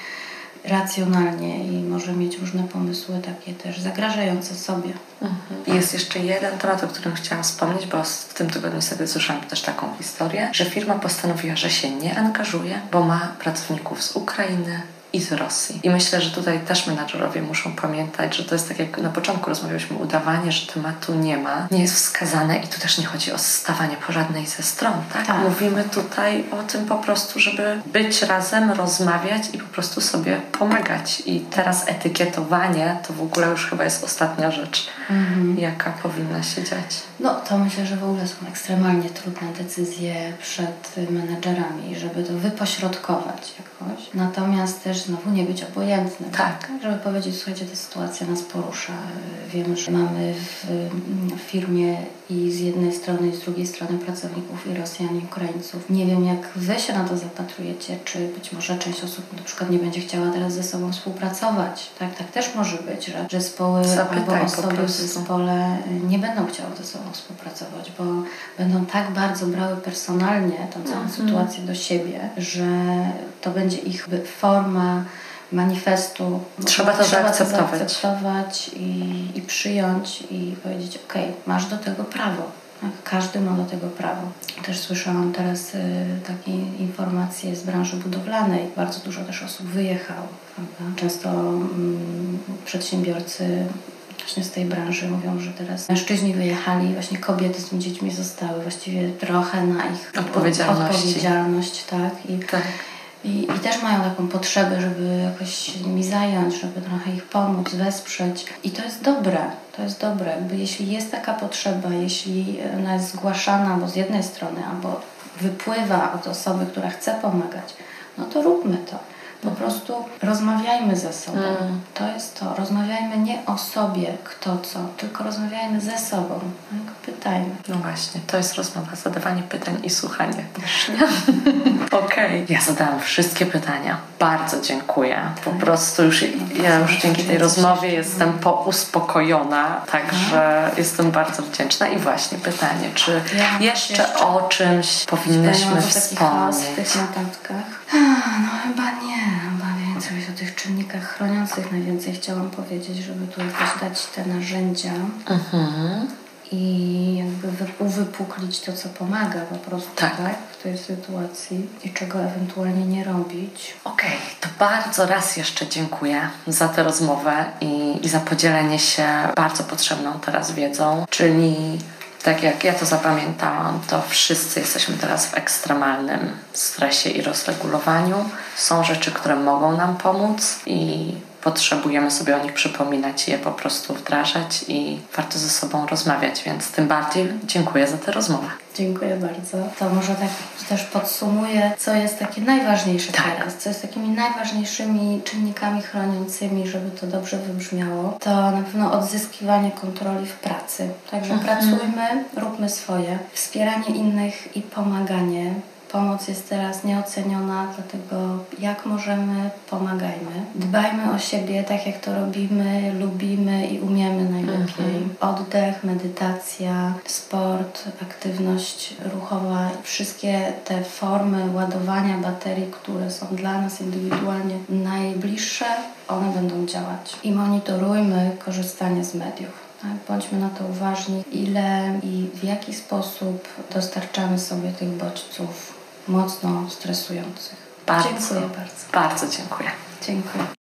racjonalnie i może mieć różne pomysły takie też zagrażające sobie. Mhm. Jest jeszcze jeden temat, o którym chciałam wspomnieć, bo w tym tygodniu sobie słyszałam też taką historię, że firma postanowiła, że się nie angażuje, bo ma pracowników z Ukrainy, i z Rosji. I myślę, że tutaj też menadżerowie muszą pamiętać, że to jest tak jak na początku rozmawialiśmy, udawanie, że tematu nie ma, nie jest wskazane i tu też nie chodzi o stawanie po żadnej ze stron, tak? tak? Mówimy tutaj o tym po prostu, żeby być razem, rozmawiać i po prostu sobie pomagać. I teraz etykietowanie to w ogóle już chyba jest ostatnia rzecz, mhm. jaka powinna się dziać. No to myślę, że w ogóle są ekstremalnie trudne decyzje przed menedżerami, żeby to wypośrodkować jakoś. Natomiast też znowu nie być obojętnym. Tak. Żeby powiedzieć, słuchajcie, ta sytuacja nas porusza. Wiem, że mamy w, w firmie i z jednej strony i z drugiej strony pracowników i Rosjan i Ukraińców. Nie wiem, jak Wy się na to zapatrujecie, czy być może część osób na przykład nie będzie chciała teraz ze sobą współpracować. Tak, tak też może być, że zespoły Zapytaj albo osoby w zespole nie będą chciały ze sobą współpracować, bo będą tak bardzo brały personalnie tę całą mhm. sytuację do siebie, że to będzie ich forma manifestu. Trzeba to trzeba zaakceptować. To zaakceptować i, i przyjąć i powiedzieć, ok, masz do tego prawo. Tak? Każdy ma do tego prawo. Też słyszałam teraz y, takie informacje z branży budowlanej. Bardzo dużo też osób wyjechało. Prawda? Często mm, przedsiębiorcy właśnie z tej branży mówią, że teraz mężczyźni wyjechali, właśnie kobiety z tymi dziećmi zostały właściwie trochę na ich odpowiedzialność tak? I, tak. I, I też mają taką potrzebę, żeby jakoś się nimi zająć, żeby trochę ich pomóc, wesprzeć. I to jest dobre, to jest dobre. Jakby jeśli jest taka potrzeba, jeśli ona jest zgłaszana albo z jednej strony, albo wypływa od osoby, która chce pomagać, no to róbmy to. Po prostu rozmawiajmy ze sobą. Mm. To jest to. Rozmawiajmy nie o sobie, kto co, tylko rozmawiajmy ze sobą. Tak? Pytajmy. No właśnie, to jest rozmowa, zadawanie pytań i słuchanie też. Okej. Okay. Ja zadałam wszystkie pytania. Bardzo dziękuję. Po tak. prostu już ja już dzięki tej rozmowie jestem pouspokojona, także jestem bardzo wdzięczna. I właśnie pytanie, czy jeszcze o czymś powinnyśmy wspomnieć? w tych notatkach? No chyba nie więcej o tych chroniących najwięcej chciałam powiedzieć, żeby tu jakoś dać te narzędzia mhm. i jakby uwypuklić to, co pomaga po prostu tak. tak. w tej sytuacji i czego ewentualnie nie robić. Okej, okay, to bardzo raz jeszcze dziękuję za tę rozmowę i, i za podzielenie się bardzo potrzebną teraz wiedzą, czyli tak jak ja to zapamiętałam, to wszyscy jesteśmy teraz w ekstremalnym stresie i rozregulowaniu. Są rzeczy, które mogą nam pomóc i potrzebujemy sobie o nich przypominać i je po prostu wdrażać i warto ze sobą rozmawiać, więc tym bardziej dziękuję za tę rozmowę. Dziękuję bardzo. To może tak też podsumuję, co jest takie najważniejsze tak. teraz, co jest takimi najważniejszymi czynnikami chroniącymi, żeby to dobrze wybrzmiało. To na pewno odzyskiwanie kontroli w pracy. Także mhm. pracujmy, róbmy swoje. Wspieranie innych i pomaganie Pomoc jest teraz nieoceniona, dlatego jak możemy, pomagajmy. Dbajmy o siebie tak, jak to robimy, lubimy i umiemy najlepiej. Mhm. Oddech, medytacja, sport, aktywność ruchowa, wszystkie te formy ładowania baterii, które są dla nas indywidualnie najbliższe, one będą działać. I monitorujmy korzystanie z mediów. Tak, bądźmy na to uważni, ile i w jaki sposób dostarczamy sobie tych bodźców mocno stresujących. Bardzo, dziękuję bardzo. Bardzo dziękuję. Dziękuję.